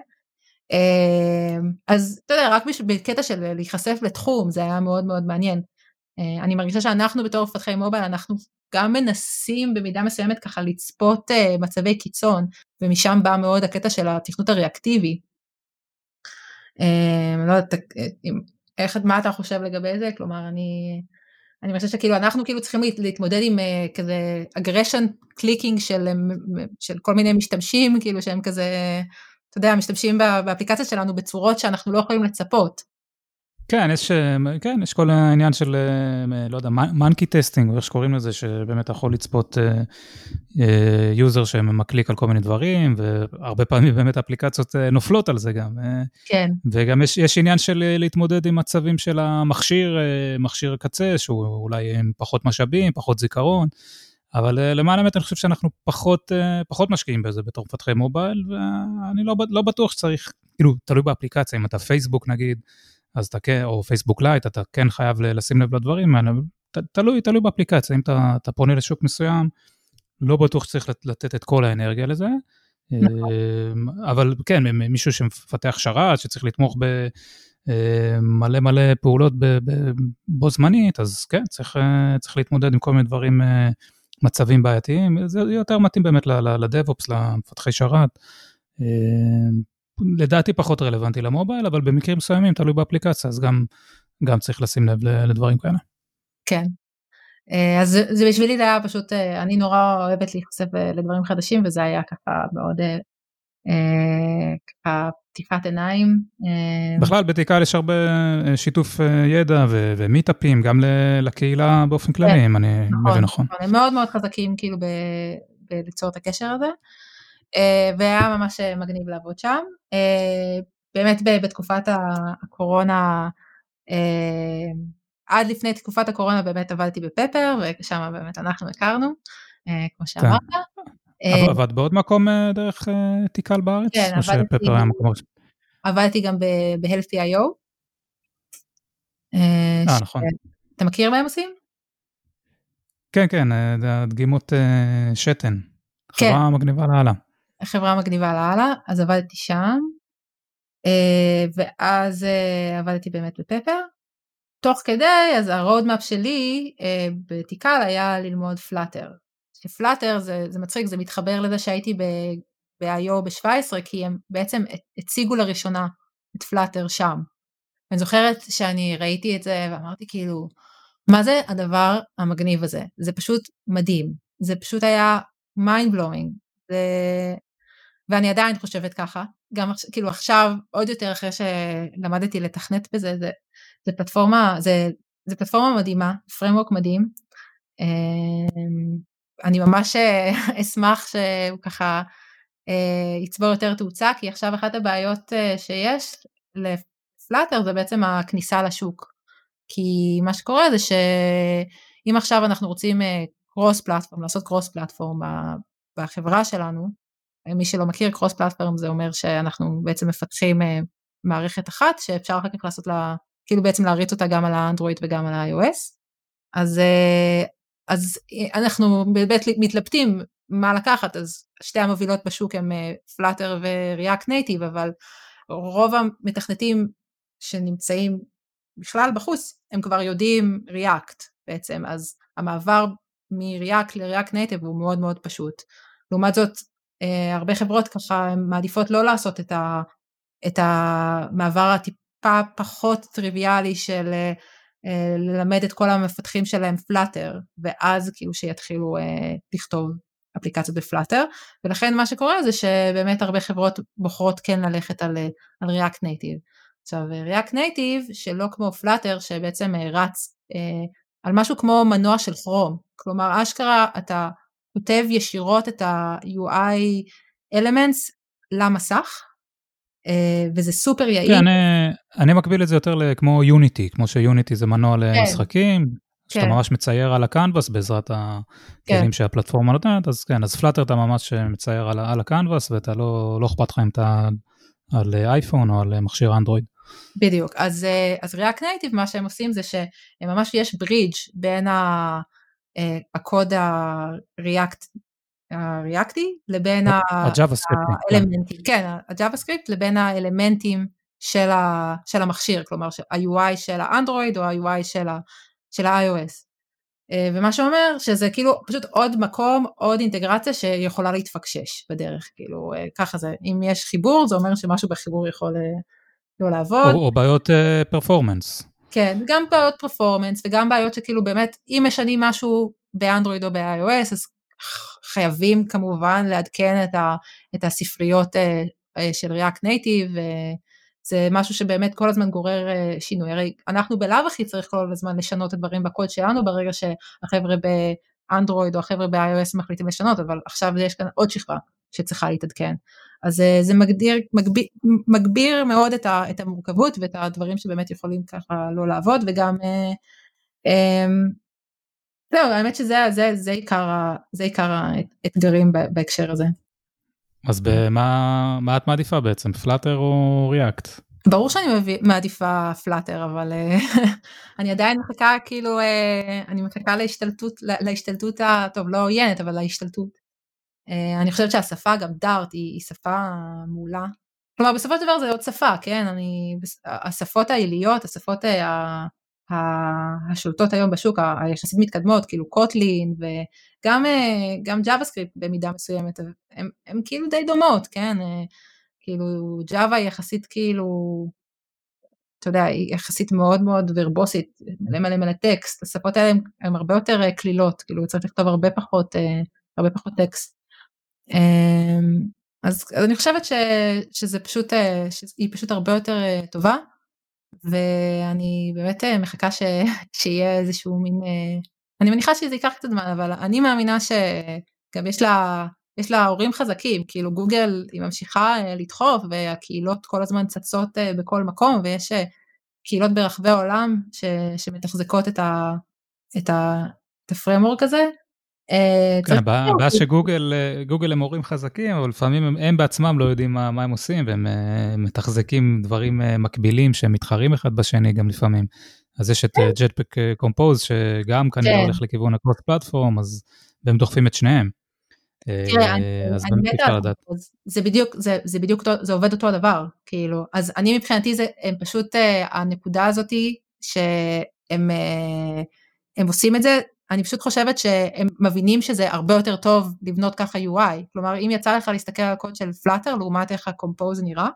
אז אתה יודע, רק בקטע של להיחשף לתחום זה היה מאוד מאוד מעניין. אה, אני מרגישה שאנחנו בתור מפתחי מובייל, אנחנו גם מנסים במידה מסוימת ככה לצפות אה, מצבי קיצון, ומשם בא מאוד הקטע של התכנות הריאקטיבי. אמ, לא יודעת, אה, איך, מה אתה חושב לגבי זה? כלומר, אני... אני חושבת שכאילו אנחנו כאילו צריכים להתמודד עם כזה aggression clicking של, של כל מיני משתמשים כאילו שהם כזה אתה יודע, משתמשים באפליקציה שלנו בצורות שאנחנו לא יכולים לצפות. כן, יש, כן, יש כל העניין של, לא יודע, monkey testing, או איך שקוראים לזה, שבאמת יכול לצפות user uh, שמקליק על כל מיני דברים, והרבה פעמים באמת אפליקציות נופלות על זה גם. כן. וגם יש, יש עניין של להתמודד עם מצבים של המכשיר, מכשיר קצה, שהוא אולי עם פחות משאבים, פחות זיכרון. אבל אה, למען האמת אני חושב שאנחנו פחות, אה, פחות משקיעים בזה בתור מפתחי mobile, ואני לא, לא בטוח שצריך, כאילו, תלוי באפליקציה, אם אתה פייסבוק נגיד, אז אתה כן, או Facebook Lite, אתה כן חייב לשים לב לדברים האלה, תלוי, תלוי באפליקציה, אם אתה, אתה פונה לשוק מסוים, לא בטוח שצריך לתת את כל האנרגיה לזה, נכון. אה, אבל כן, מישהו שמפתח שרת, שצריך לתמוך ב... מלא מלא פעולות בו זמנית, אז כן, צריך, צריך להתמודד עם כל מיני דברים מצבים בעייתיים, זה יותר מתאים באמת לדאב-אופס, למפתחי שרת. אה, לדעתי פחות רלוונטי למובייל, אבל במקרים מסוימים, תלוי באפליקציה, אז גם, גם צריך לשים לב לדברים כאלה. כן. אה, אז זה בשבילי זה היה פשוט, אה, אני נורא אוהבת להיחשף לדברים חדשים, וזה היה ככה מאוד ככה פתיחת עיניים. אה, בכלל בתיקל יש הרבה אה, שיתוף אה, ידע ומיטאפים, גם לקהילה באופן כללי, כן, אם אני נכון, מבין נכון. נכון. הם מאוד מאוד חזקים כאילו בליצור את הקשר הזה, והיה ממש מגניב לעבוד שם. באמת בתקופת הקורונה, עד לפני תקופת הקורונה באמת עבדתי בפפר, ושם באמת אנחנו הכרנו, כמו כן. שאמרת. אה, עבדת בעוד מקום אה, דרך אה, תיקל בארץ? כן, עבדתי גם ב-Healthy.io. אה, נכון. אתה מכיר מה הם עושים? כן, כן, הדגימות שתן. כן. חברה מגניבה לאללה. חברה מגניבה לאללה, אז עבדתי שם, ואז עבדתי באמת ב-Pepper. תוך כדי, אז ה-roadmap שלי בתיקל היה ללמוד Flutter. ש-Flutter זה, זה מצחיק, זה מתחבר לזה שהייתי ב-IO ב-17, כי הם בעצם הציגו לראשונה את Flutter שם. אני זוכרת שאני ראיתי את זה ואמרתי כאילו, מה זה הדבר המגניב הזה? זה פשוט מדהים, זה פשוט היה mind blowing, זה... ואני עדיין חושבת ככה, גם כאילו עכשיו עוד יותר אחרי שלמדתי לתכנת בזה, זה, זה פלטפורמה, זה, זה פלטפורמה מדהימה, framework מדהים, אמ, אני ממש אשמח שהוא ככה אה, יצבור יותר תאוצה, כי עכשיו אחת הבעיות אה, שיש לפלאטר זה בעצם הכניסה לשוק. כי מה שקורה זה שאם עכשיו אנחנו רוצים cross אה, platform, לעשות cross platform בחברה שלנו, מי שלא מכיר cross platform זה אומר שאנחנו בעצם מפתחים מערכת אחת שאפשר אחר כך לעשות לה, כאילו בעצם להריץ אותה גם על האנדרואיד וגם על ה-iOS. אז, אז אנחנו באמת מתלבטים מה לקחת, אז שתי המובילות בשוק הם Flutter ו-React Native, אבל רוב המתכנתים שנמצאים בכלל בחוץ, הם כבר יודעים React בעצם, אז המעבר מ-React ל-React Native הוא מאוד מאוד פשוט. לעומת זאת, אה, הרבה חברות ככה מעדיפות לא לעשות את, ה, את המעבר הטיפה פחות טריוויאלי של אה, אה, ללמד את כל המפתחים שלהם Flutter, ואז כאילו שיתחילו לכתוב אפליקציות ב-Flutter, ולכן מה שקורה זה שבאמת הרבה חברות בוחרות כן ללכת על, על React Native. עכשיו React Native שלא כמו פלאטר שבעצם אה, רץ אה, על משהו כמו מנוע של כרום, כלומר אשכרה אתה כותב ישירות את ה-UI elements למסך, אה, וזה סופר יעיל. כן, אני, אני מקביל את זה יותר כמו יוניטי, כמו שיוניטי זה מנוע כן. למשחקים, שאתה כן. ממש מצייר על הקנבס בעזרת הכלים כן. שהפלטפורמה נותנת, אז כן, אז פלאטר אתה ממש מצייר על, על הקנבס ואתה לא, לא אכפת לך אם אתה על אייפון או על מכשיר אנדרואיד. בדיוק, אז, אה, אז React Native מה שהם עושים זה שממש יש ברידג' בין ה, אה, הקוד ה-React הריאקטי לבין האלמנטים, כן, הג'אווה סקריפט לבין האלמנטים של, ה, של המכשיר, כלומר ה-UI של האנדרואיד או ה-UI של, ה, של ה-iOS. אה, ומה שאומר שזה כאילו פשוט עוד מקום, עוד אינטגרציה שיכולה להתפקשש בדרך, כאילו ככה זה, אם יש חיבור זה אומר שמשהו בחיבור יכול לא לעבוד. או, או בעיות פרפורמנס. Uh, כן, גם בעיות פרפורמנס וגם בעיות שכאילו באמת אם משנים משהו באנדרואיד או ב-iOS אז חייבים כמובן לעדכן את, ה, את הספריות uh, uh, של React Native, uh, זה משהו שבאמת כל הזמן גורר שינוי, הרי אנחנו בלאו הכי צריך כל הזמן לשנות את הדברים בקוד שלנו ברגע שהחבר'ה באנדרואיד או החבר'ה ב-iOS מחליטים לשנות, אבל עכשיו יש כאן עוד שכבה שצריכה להתעדכן. אז אה, זה מגדיר, מגביר, מגביר מאוד את, ה, את המורכבות ואת הדברים שבאמת יכולים ככה לא לעבוד וגם אה, אה, זהו האמת שזה זה, זה עיקר, זה עיקר האתגרים בהקשר הזה. אז במה מה את מעדיפה בעצם פלאטר או ריאקט? ברור שאני מעדיפה פלאטר אבל אני עדיין מחכה כאילו אני מחכה להשתלטות להשתלטות הטוב לא עוינת אבל להשתלטות אה, אני חושבת שהשפה גם דארט היא, היא שפה מעולה. כלומר בסופו של דבר זה עוד שפה, כן? אני, השפות העיליות, השפות אה, השולטות היום בשוק, היחסית מתקדמות, כאילו קוטלין וגם אה, ג'אווה סקריפט במידה מסוימת, הן כאילו די דומות, כן? כאילו ג'אווה היא יחסית כאילו, אתה יודע, היא יחסית מאוד מאוד ורבוסית, מלא מלא מלא טקסט, השפות האלה הן הרבה יותר קלילות, כאילו צריך לכתוב הרבה פחות, הרבה פחות טקסט. אמ, אז, אז אני חושבת ש, שזה פשוט, אה, שהיא פשוט הרבה יותר אה, טובה, ואני באמת אה, מחכה ש, שיהיה איזשהו מין, אני מניחה שזה ייקח קצת זמן, אבל אני מאמינה שגם יש לה, יש לה הורים חזקים, כאילו גוגל היא ממשיכה לדחוף והקהילות כל הזמן צצות בכל מקום ויש קהילות ברחבי העולם ש, שמתחזקות את, ה, את, ה, את הפרמורק הזה כן, הבעיה שגוגל אה, גוגל הם הורים חזקים אבל לפעמים הם, הם בעצמם לא יודעים מה, מה הם עושים והם uh, מתחזקים דברים מקבילים שהם מתחרים אחד בשני גם לפעמים. אז יש את ג'טפק קומפוז שגם כנראה כן. הולך לכיוון הקרוס פלטפורם אז והם דוחפים את שניהם. אז אני מתה, זה בדיוק, זה, זה בדיוק, זה עובד אותו הדבר, כאילו, אז אני מבחינתי זה, הם פשוט, הנקודה הזאתי שהם הם עושים את זה, אני פשוט חושבת שהם מבינים שזה הרבה יותר טוב לבנות ככה UI, כלומר אם יצא לך להסתכל על הקוד של פלאטר לעומת איך הקומפוז נראה,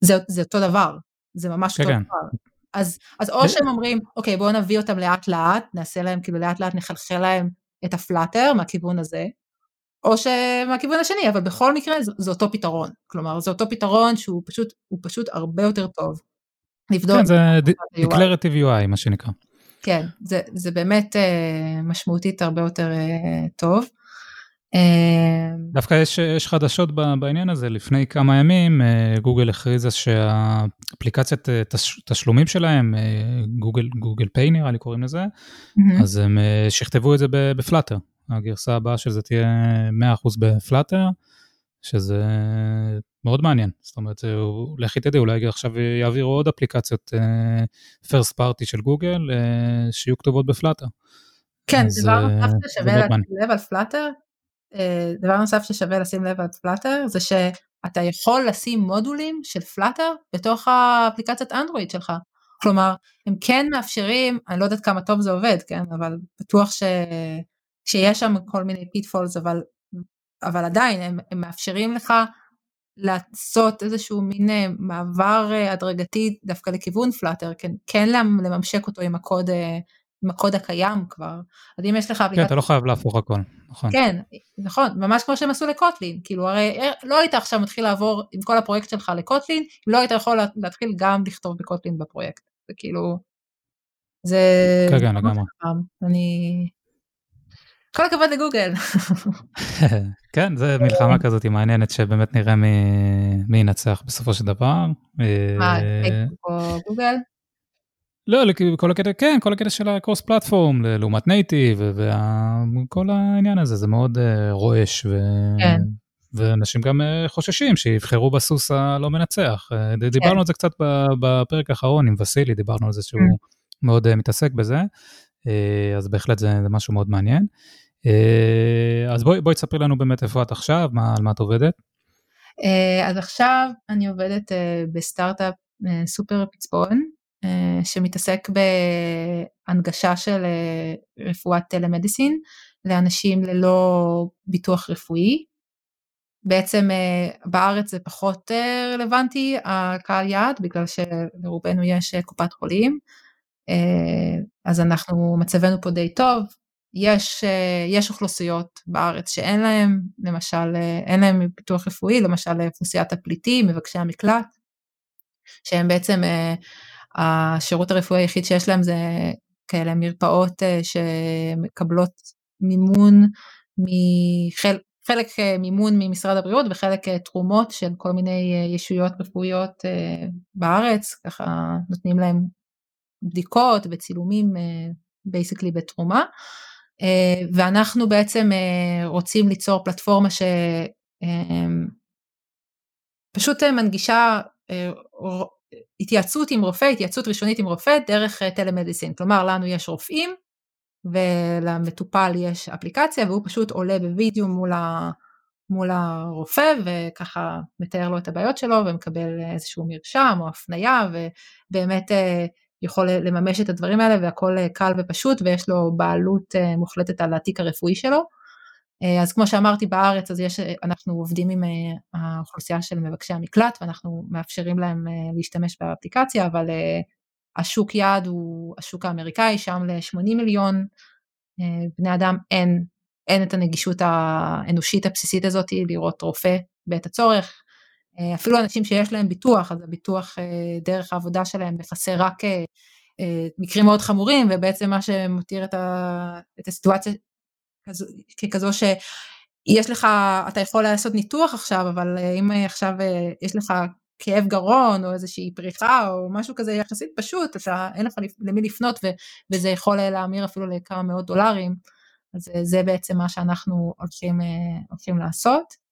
זה, זה אותו דבר, זה ממש כן, אותו כן. דבר. אז, אז או שהם אומרים, אוקיי, בואו נביא אותם לאט לאט, נעשה להם, כאילו לאט לאט נחלחל להם את הפלאטר מהכיוון הזה, או שמהכיוון השני, אבל בכל מקרה זה, זה אותו פתרון. כלומר, זה אותו פתרון שהוא פשוט, פשוט הרבה יותר טוב. לבדוק. כן, זה Declarative UI, מה שנקרא. כן, זה, זה באמת uh, משמעותית הרבה יותר uh, טוב. Uh, דווקא יש, יש חדשות בעניין הזה, לפני כמה ימים גוגל הכריזה שהאפליקציית תש, תשלומים שלהם, Google, Google Pay נראה לי קוראים לזה, mm-hmm. אז הם שכתבו את זה ב-Flutter. הגרסה הבאה של זה תהיה 100% ב-Flutter, שזה מאוד מעניין. זאת אומרת, לכי תדעי, אולי עכשיו יעבירו עוד אפליקציות uh, first party של Google uh, שיהיו כתובות ב-Flutter. כן, דבר נוסף ששווה לשים לב על Flutter, דבר נוסף ששווה לשים לב על Flutter זה שאתה יכול לשים מודולים של Flutter בתוך האפליקציית אנדרואיד שלך. כלומר, הם כן מאפשרים, אני לא יודעת כמה טוב זה עובד, כן, אבל בטוח ש... שיש שם כל מיני pitfalls, אבל, אבל עדיין הם, הם מאפשרים לך לעשות איזשהו מין אה, מעבר אה, הדרגתי דווקא לכיוון Flutter, כן, כן לממשק אותו עם הקוד, אה, עם הקוד הקיים כבר. אז אם יש לך אפליקציה... כן, אתה לא חייב להפוך הכל, נכון. כן, נכון, ממש כמו שהם עשו ל-Kotlin, כאילו הרי לא היית עכשיו מתחיל לעבור עם כל הפרויקט שלך ל-Kotlin, לא היית יכול להתחיל גם לכתוב ב-Kotlin בפרויקט, זה כאילו, זה... כן, כן, לגמרי. אני... כל הכבוד לגוגל. כן, זה מלחמה כזאת מעניינת שבאמת נראה מי ינצח בסופו של דבר. מה, או גוגל? לא, כל הקטע, כן, כל הקטע של הקרוס פלטפורם לעומת נייטיב וכל העניין הזה, זה מאוד רועש. כן. ואנשים גם חוששים שיבחרו בסוס הלא מנצח. דיברנו כן. על זה קצת בפרק האחרון עם וסילי, דיברנו על זה שהוא מאוד מתעסק בזה. אז בהחלט זה, זה משהו מאוד מעניין. אז בואי, בואי תספרי לנו באמת איפה את עכשיו, מה, על מה את עובדת. אז עכשיו אני עובדת בסטארט-אפ סופר פצפון, שמתעסק בהנגשה של רפואת טלמדיסין לאנשים ללא ביטוח רפואי. בעצם בארץ זה פחות רלוונטי הקהל יעד בגלל שלרובנו יש קופת חולים אה, אז אנחנו, מצבנו פה די טוב, יש, אה, יש אוכלוסיות בארץ שאין להם, למשל, אה, אין להם פיתוח רפואי, למשל אוכלוסיית הפליטים, מבקשי המקלט, שהם בעצם, השירות הרפואי היחיד שיש להם זה כאלה מרפאות שמקבלות מימון, מחל, חלק מימון ממשרד הבריאות וחלק תרומות של כל מיני ישויות רפואיות בארץ, ככה נותנים להם בדיקות וצילומים basically אה, בתרומה, אה, ואנחנו בעצם אה, רוצים ליצור פלטפורמה שפשוט מנגישה התייעצות עם רופא, התייעצות ראשונית עם רופא דרך telemedicine, כלומר לנו יש רופאים ולמטופל יש אפליקציה והוא פשוט עולה בווידאו מול, ה, מול הרופא וככה מתאר לו את הבעיות שלו ומקבל איזשהו מרשם או הפנייה ובאמת יכול לממש את הדברים האלה והכל אה, קל ופשוט ויש לו בעלות אה, מוחלטת על התיק הרפואי שלו. אה, אז כמו שאמרתי בארץ אז יש, אנחנו עובדים עם האוכלוסייה של מבקשי המקלט ואנחנו מאפשרים להם להשתמש באפליקציה אבל השוק יעד הוא השוק האמריקאי שם ל-80 מיליון בני אדם אין, אין את הנגישות האנושית הבסיסית הזאת לראות רופא בעת הצורך אפילו אנשים שיש להם ביטוח, אז הביטוח אה, דרך העבודה שלהם מכסה רק אה, מקרים מאוד חמורים, ובעצם מה שמותיר את, ה, את הסיטואציה כזו, ככזו שיש לך, אתה יכול לעשות ניתוח עכשיו, אבל אם עכשיו יש לך כאב גרון או איזושהי פריחה או משהו כזה יחסית פשוט, אתה, אין לך למי לפנות ו, וזה יכול להמיר אפילו לכמה מאות דולרים, אז זה בעצם מה שאנחנו הולכים, הולכים לעשות.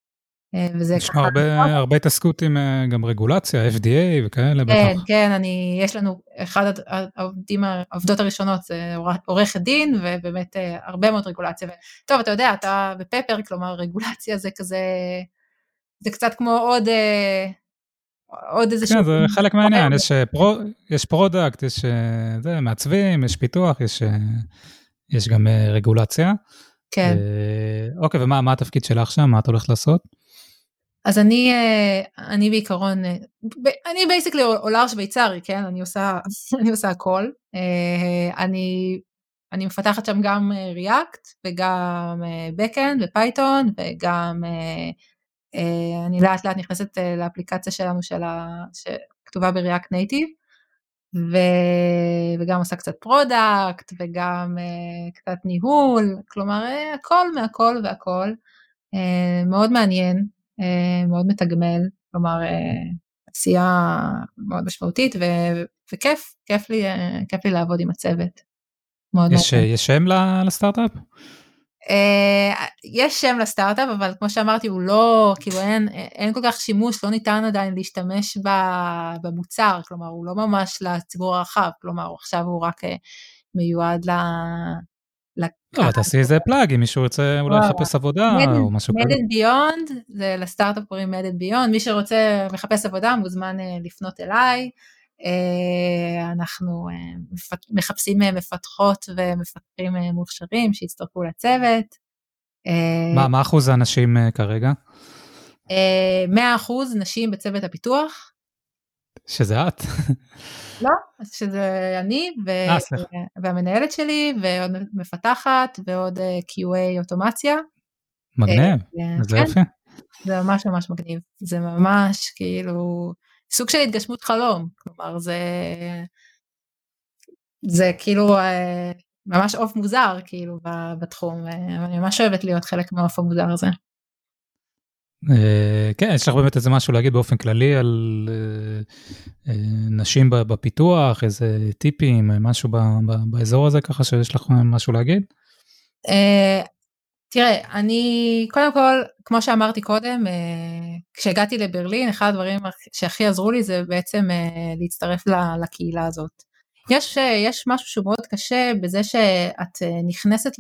אה, וזה יש לך הרבה, הרבה התעסקות עם אה, גם רגולציה, FDA וכאלה בטח. כן, כן, אני, יש לנו, אחד העובדים, העובדות הראשונות זה עורכת דין, ובאמת אה, הרבה מאוד רגולציה. טוב, אתה יודע, אתה בפפר, כלומר רגולציה זה כזה, זה קצת כמו עוד, עוד איזה כן, זה חלק מהעניין, יש, pro, יש product, יש זה, מעצבים, יש פיתוח, יש, יש גם רגולציה. כן. אוקיי, ומה התפקיד שלך שם? מה את הולכת לעשות? אז אני, אני בעיקרון, אני basically אולר שוויצרי, כן? אני עושה, אני עושה הכל. אני, אני מפתחת שם גם React וגם Backend ו-Python וגם אני לאט לאט נכנסת לאפליקציה שלנו של ה... שכתובה ב-React Native. ו... וגם עושה קצת product וגם uh, קצת ניהול, כלומר הכל מהכל והכל, uh, מאוד מעניין, מאוד מתגמל, כלומר uh, עשייה מאוד משמעותית ו... וכיף, כיף לי, uh, כיף לי לעבוד עם הצוות. מאוד יש, מאוד. יש שם לסטארט-אפ? יש שם לסטארט-אפ אבל כמו שאמרתי הוא לא כאילו אין אין כל כך שימוש לא ניתן עדיין להשתמש במוצר כלומר הוא לא ממש לציבור הרחב כלומר עכשיו הוא רק מיועד. לא, תעשי איזה פלאג אם מישהו ירצה אולי לחפש עבודה או משהו כזה. מדד ביונד, זה לסטארט-אפ קוראים מדד ביונד, מי שרוצה מחפש עבודה מוזמן לפנות אליי. אה, אנחנו אה, מחפשים אה, מפתחות ומפתחים מוכשרים שיצטרפו לצוות. מה, מה אחוז האנשים כרגע? 100 אחוז נשים בצוות הפיתוח. שזה את? לא, שזה אני ו... והמנהלת שלי ועוד מפתחת ועוד QA אוטומציה. מגניב, זה כן, יופי. זה ממש ממש מגניב, זה ממש כאילו סוג של התגשמות חלום, כלומר זה, זה כאילו אה, ממש עוף מוזר כאילו בתחום, ואני ממש אוהבת להיות חלק מהעוף המוזר הזה. אה, כן, יש לך באמת איזה משהו להגיד באופן כללי על אה, נשים בפיתוח, איזה טיפים, משהו באזור הזה ככה שיש לך משהו להגיד? תראה, אני קודם כל, כמו שאמרתי קודם, אה, כשהגעתי לברלין, אחד הדברים שהכי עזרו לי זה בעצם אה, להצטרף לקהילה הזאת. יש, אה, יש משהו שהוא מאוד קשה בזה שאת נכנסת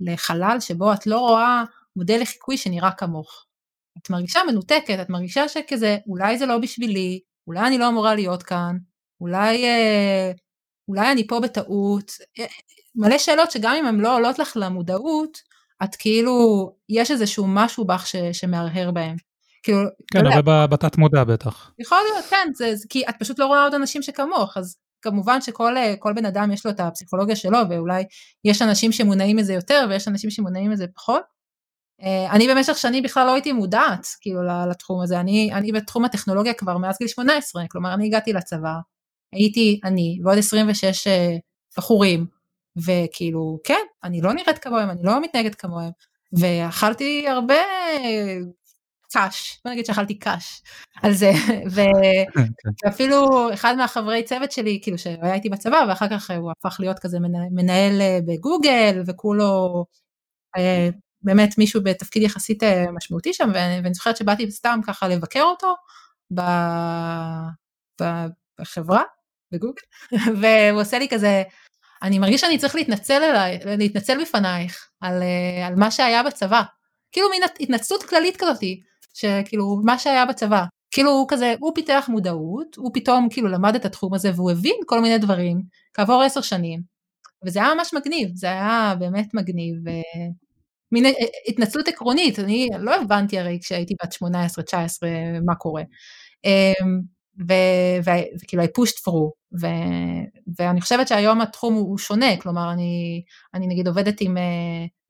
לחלל שבו את לא רואה מודל לחיקוי שנראה כמוך. את מרגישה מנותקת, את מרגישה שכזה, אולי זה לא בשבילי, אולי אני לא אמורה להיות כאן, אולי, אולי אני פה בטעות, מלא שאלות שגם אם הן לא עולות לך למודעות, את כאילו, יש איזשהו משהו בך ש, שמהרהר בהם. כאילו, כן, אבל בתת מודע בטח. יכול להיות, כן, זה, זה, כי את פשוט לא רואה עוד אנשים שכמוך, אז כמובן שכל בן אדם יש לו את הפסיכולוגיה שלו, ואולי יש אנשים שמונעים מזה יותר ויש אנשים שמונעים מזה פחות. אה, אני במשך שנים בכלל לא הייתי מודעת כאילו לתחום הזה, אני, אני בתחום הטכנולוגיה כבר מאז גיל 18, כלומר אני הגעתי לצבא, הייתי אני ועוד 26 אה, בחורים, וכאילו, כן, אני לא נראית כמוהם, אני לא מתנהגת כמוהם, ואכלתי הרבה קאש, בוא נגיד שאכלתי קאש על זה, ו... ואפילו אחד מהחברי צוות שלי, כאילו שהיה איתי בצבא, ואחר כך הוא הפך להיות כזה מנהל אה, בגוגל, וכולו אה, באמת מישהו בתפקיד יחסית אה, משמעותי שם, ואני זוכרת שבאתי סתם ככה לבקר אותו בחברה, בגוגל, והוא עושה לי כזה, אני מרגיש שאני צריך להתנצל אליי, להתנצל בפנייך על, אה, על מה שהיה בצבא. כאילו מין התנצלות כללית כזאתי, שכאילו מה שהיה בצבא. כאילו הוא כזה, הוא פיתח מודעות, הוא פתאום כאילו למד את התחום הזה והוא הבין כל מיני דברים כעבור עשר שנים. וזה היה ממש מגניב, זה היה באמת מגניב. מין אה, התנצלות עקרונית, אני לא הבנתי הרי כשהייתי בת 18-19 מה קורה. אמ, וכאילו I pushed through, ו, ואני חושבת שהיום התחום הוא שונה, כלומר אני, אני נגיד עובדת עם uh,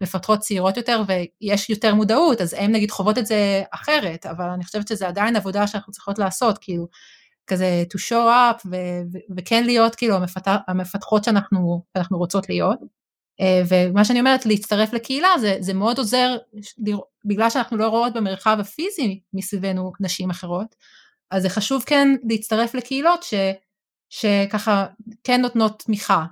מפתחות צעירות יותר ויש יותר מודעות, אז הן נגיד חוות את זה אחרת, אבל אני חושבת שזה עדיין עבודה שאנחנו צריכות לעשות, כאילו, כזה to show up ו- ו- וכן להיות כאילו המפתח, המפתחות שאנחנו, שאנחנו רוצות להיות. Uh, ומה שאני אומרת, להצטרף לקהילה זה, זה מאוד עוזר, בגלל שאנחנו לא רואות במרחב הפיזי מסביבנו נשים אחרות, אז זה חשוב כן להצטרף לקהילות ש, שככה כן נותנות תמיכה.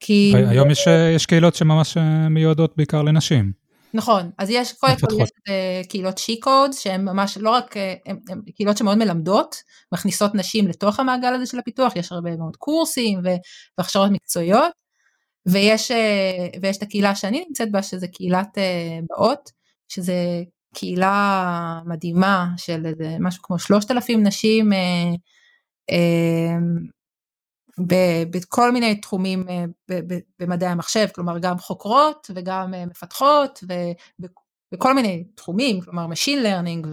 כי... היום יש, יש קהילות שממש אה, מיועדות בעיקר לנשים. נכון, אז יש קודם כל יש uh, קהילות שי-קוד שהן ממש לא רק, הן uh, קהילות שמאוד מלמדות, מכניסות נשים לתוך המעגל הזה של הפיתוח, יש הרבה מאוד קורסים והכשרות מקצועיות, ויש, uh, ויש את הקהילה שאני נמצאת בה, שזה קהילת uh, באות, שזה קהילה מדהימה של משהו כמו שלושת אלפים נשים אה, אה, בכל מיני תחומים אה, במדעי המחשב, כלומר גם חוקרות וגם מפתחות בכל מיני תחומים, כלומר Machine Learning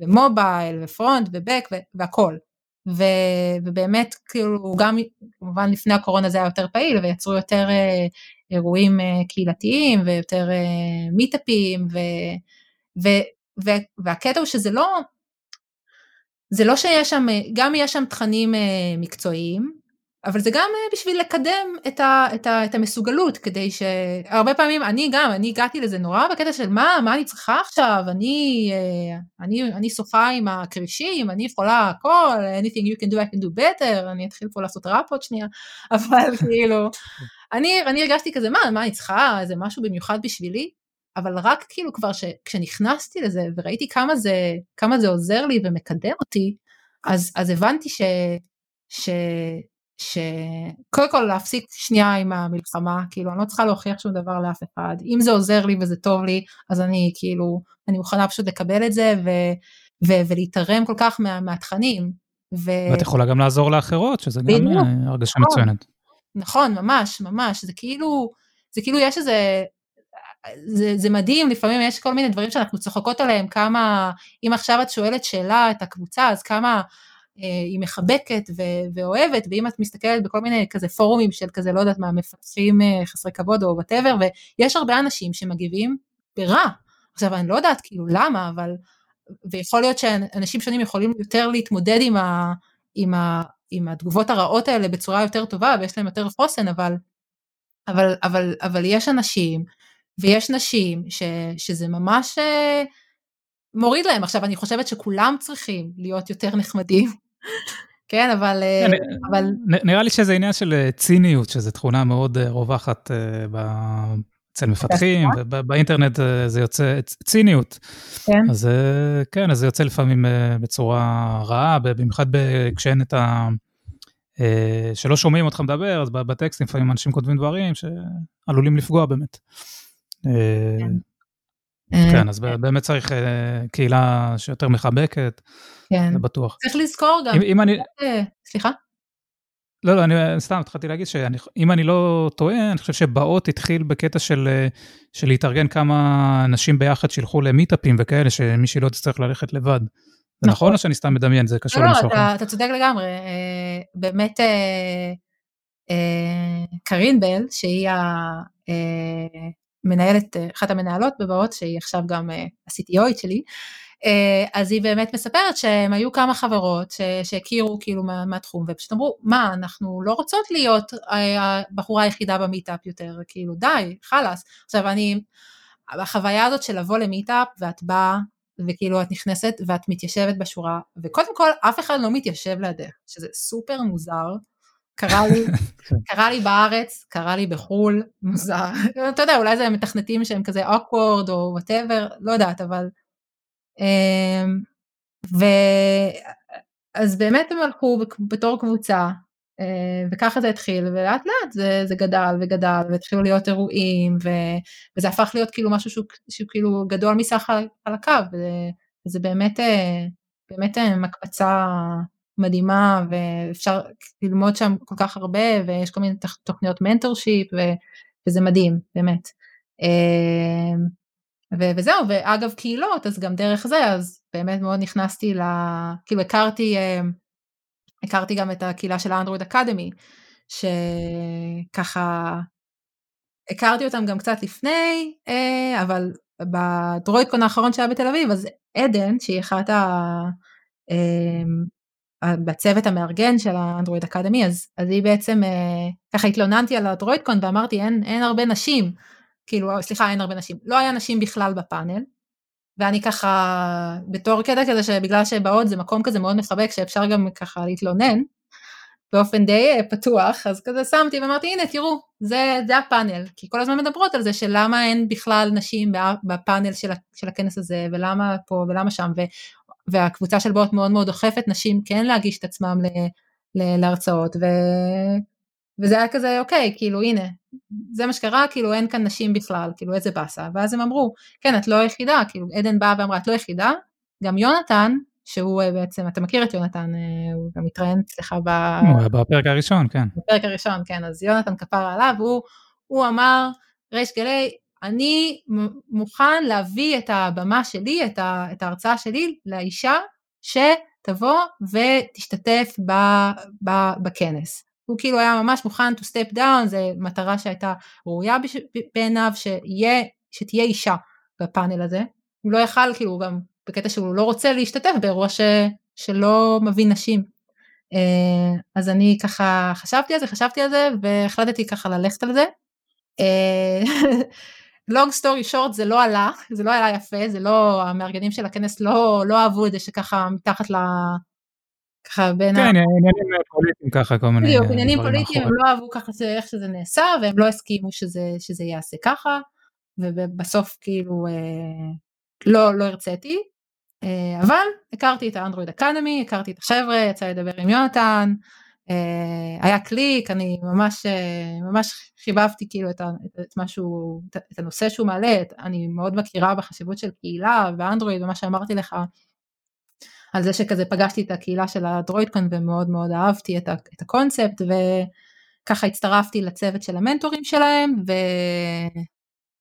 ומובייל ופרונט ובק והכל. ו, ובאמת כאילו גם כמובן לפני הקורונה זה היה יותר פעיל ויצרו יותר אה, אירועים אה, קהילתיים ויותר אה, מיטאפים ו, ו, ו, והקטע הוא שזה לא, זה לא שיש שם, גם יש שם תכנים אה, מקצועיים, אבל זה גם אה, בשביל לקדם את, ה, את, ה, את המסוגלות, כדי שהרבה פעמים, אני גם, אני הגעתי לזה נורא בקטע של מה, מה אני צריכה עכשיו, אני, אה, אני, אני שוחה עם הכרישים, אני יכולה הכל, anything you can do I can do better, אני אתחיל פה לעשות ראפ עוד שנייה, אבל כאילו, אני, אני הרגשתי כזה, מה, מה אני צריכה, איזה משהו במיוחד בשבילי, אבל רק כאילו כבר ש, כשנכנסתי לזה וראיתי כמה זה, כמה זה עוזר לי ומקדם אותי, אז, אז הבנתי ש... ש שקודם כל להפסיק שנייה עם המלחמה, כאילו אני לא צריכה להוכיח שום דבר לאף אחד, אם זה עוזר לי וזה טוב לי, אז אני כאילו, אני מוכנה פשוט לקבל את זה ו, ו, ולהתערם כל כך מה, מהתכנים. ו... ואת יכולה גם לעזור לאחרות, שזה גם אה, הרגשה נכון, מצוינת. נכון, ממש, ממש, זה כאילו, זה כאילו יש איזה, זה, זה מדהים, לפעמים יש כל מיני דברים שאנחנו צוחקות עליהם, כמה, אם עכשיו את שואלת שאלה את הקבוצה, אז כמה היא מחבקת ו- ואוהבת, ואם את מסתכלת בכל מיני כזה פורומים של כזה, לא יודעת מה, מפתחים אה, חסרי כבוד או וואטאבר, ויש הרבה אנשים שמגיבים ברע. עכשיו, אני לא יודעת כאילו למה, אבל, ויכול להיות שאנשים שונים יכולים יותר להתמודד עם, ה, עם, ה, עם התגובות הרעות האלה בצורה יותר טובה, ויש להם יותר חוסן, אבל, אבל, אבל, אבל יש אנשים, ויש נשים, ש, שזה ממש... אה, מוריד להם. עכשיו, אני חושבת שכולם צריכים להיות יותר נחמדים, כן, אבל... אה, אבל... נראה לי שזה עניין של אה, ציניות, שזו תכונה מאוד אה, רווחת אצל מפתחים, באינטרנט זה יוצא ציניות. כן. אז כן, אז זה יוצא לפעמים בצורה רעה, במיוחד כשאין את ה... שלא שומעים אותך מדבר, אז בטקסטים לפעמים אנשים כותבים דברים שעלולים לפגוע באמת. כן. כן, אז באמת צריך קהילה שיותר מחבקת. כן. זה בטוח. צריך לזכור גם. אם, אם אני... אה, סליחה? לא, לא, אני סתם התחלתי להגיד שאם אני לא טועה, אני חושב שבאות התחיל בקטע של, אה, של להתארגן כמה אנשים ביחד שילכו למיטאפים וכאלה, שמישהי לא תצטרך ללכת לבד. זה נכון, נכון או שאני סתם מדמיין, זה קשור לא, למשהו לא, אחר? לא, אתה, אתה צודק לגמרי. אה, באמת, קרין בל, שהיא המנהלת, אחת המנהלות בבאות, שהיא עכשיו גם ה-CTOית שלי, אז היא באמת מספרת שהם היו כמה חברות שהכירו כאילו מה, מהתחום ופשוט אמרו מה אנחנו לא רוצות להיות הבחורה היחידה ב-meetup יותר כאילו די חלאס. עכשיו אני החוויה הזאת של לבוא ל-meetup ואת באה וכאילו את נכנסת ואת מתיישבת בשורה וקודם כל אף אחד לא מתיישב לידך שזה סופר מוזר. קרה לי, קרה לי בארץ, קרה לי בחו"ל, מוזר, אתה יודע, אולי זה מתכנתים שהם כזה awkward או whatever, לא יודעת, אבל אמ, ו... אז באמת הם הלכו בתור קבוצה, אה, וככה זה התחיל, ולאט לאט זה, זה גדל וגדל, והתחילו להיות אירועים, ו... וזה הפך להיות כאילו משהו שהוא, שהוא כאילו גדול מסך על הקו, וזה באמת, אה, באמת אה, מקפצה מדהימה, ואפשר ללמוד שם כל כך הרבה, ויש כל מיני תוכניות מנטורשיפ, וזה מדהים, באמת. ו- וזהו, ואגב קהילות, אז גם דרך זה, אז באמת מאוד נכנסתי ל... כאילו הכרתי, אה, הכרתי גם את הקהילה של האנדרואיד אקדמי, שככה, הכרתי אותם גם קצת לפני, אה, אבל בדרוידקון האחרון שהיה בתל אביב, אז עדן, שהיא אחת ה... אה, בצוות המארגן של האנדרואיד אקדמי, אז, אז היא בעצם, ככה התלוננתי על הדרוידקון ואמרתי אין, אין הרבה נשים, כאילו, סליחה, אין הרבה נשים, לא היה נשים בכלל בפאנל, ואני ככה, בתור קטע כזה שבגלל שבאות זה מקום כזה מאוד מחבק שאפשר גם ככה להתלונן, באופן די אה, פתוח, אז כזה שמתי ואמרתי, הנה תראו, זה, זה הפאנל, כי כל הזמן מדברות על זה של למה אין בכלל נשים בפאנל של, של הכנס הזה, ולמה פה ולמה שם, ו, והקבוצה של באות מאוד מאוד דוחפת נשים כן להגיש את עצמם ל, ל, להרצאות, ו, וזה היה כזה, אוקיי, כאילו הנה, זה מה שקרה, כאילו אין כאן נשים בכלל, כאילו איזה באסה, ואז הם אמרו, כן, את לא היחידה, כאילו עדן באה ואמרה, את לא היחידה, גם יונתן, שהוא אה, בעצם, אתה מכיר את יונתן, אה, הוא גם התראיין אצלך ב... בפרק הראשון, כן. בפרק הראשון, כן, אז יונתן כפר עליו, הוא, הוא אמר, ריש גלי, אני מוכן להביא את הבמה שלי, את, ה, את ההרצאה שלי לאישה שתבוא ותשתתף ב, ב, בכנס. הוא כאילו היה ממש מוכן to step down, זו מטרה שהייתה ראויה בעיניו, שיה, שתהיה אישה בפאנל הזה. הוא לא יכל, כאילו, גם בקטע שהוא לא רוצה להשתתף באירוע ש, שלא מביא נשים. אה, אז אני ככה חשבתי על זה, חשבתי על זה, והחלטתי ככה ללכת על זה. לונג סטורי שורט זה לא עלה, זה לא עלה יפה, זה לא, המארגנים של הכנס לא, לא אהבו את זה שככה מתחת. ככה בין... כן, עניינים פוליטיים ככה, כל מיני... בדיוק, עניינים פוליטיים, הם לא אהבו ככה איך שזה נעשה, והם לא הסכימו שזה, שזה ייעשה ככה, ובסוף כאילו אה, לא, לא הרציתי, אה, אבל הכרתי את האנדרואיד אקדמי, הכרתי את החבר'ה, יצא לדבר עם יונתן, אה, היה קליק, אני ממש, ממש חיבבתי כאילו את, את משהו, את הנושא שהוא מעלה, אני מאוד מכירה בחשיבות של קהילה ואנדרואיד ומה שאמרתי לך על זה שכזה פגשתי את הקהילה של ה Droidcon ומאוד מאוד אהבתי את, את הקונספט וככה הצטרפתי לצוות של המנטורים שלהם ו...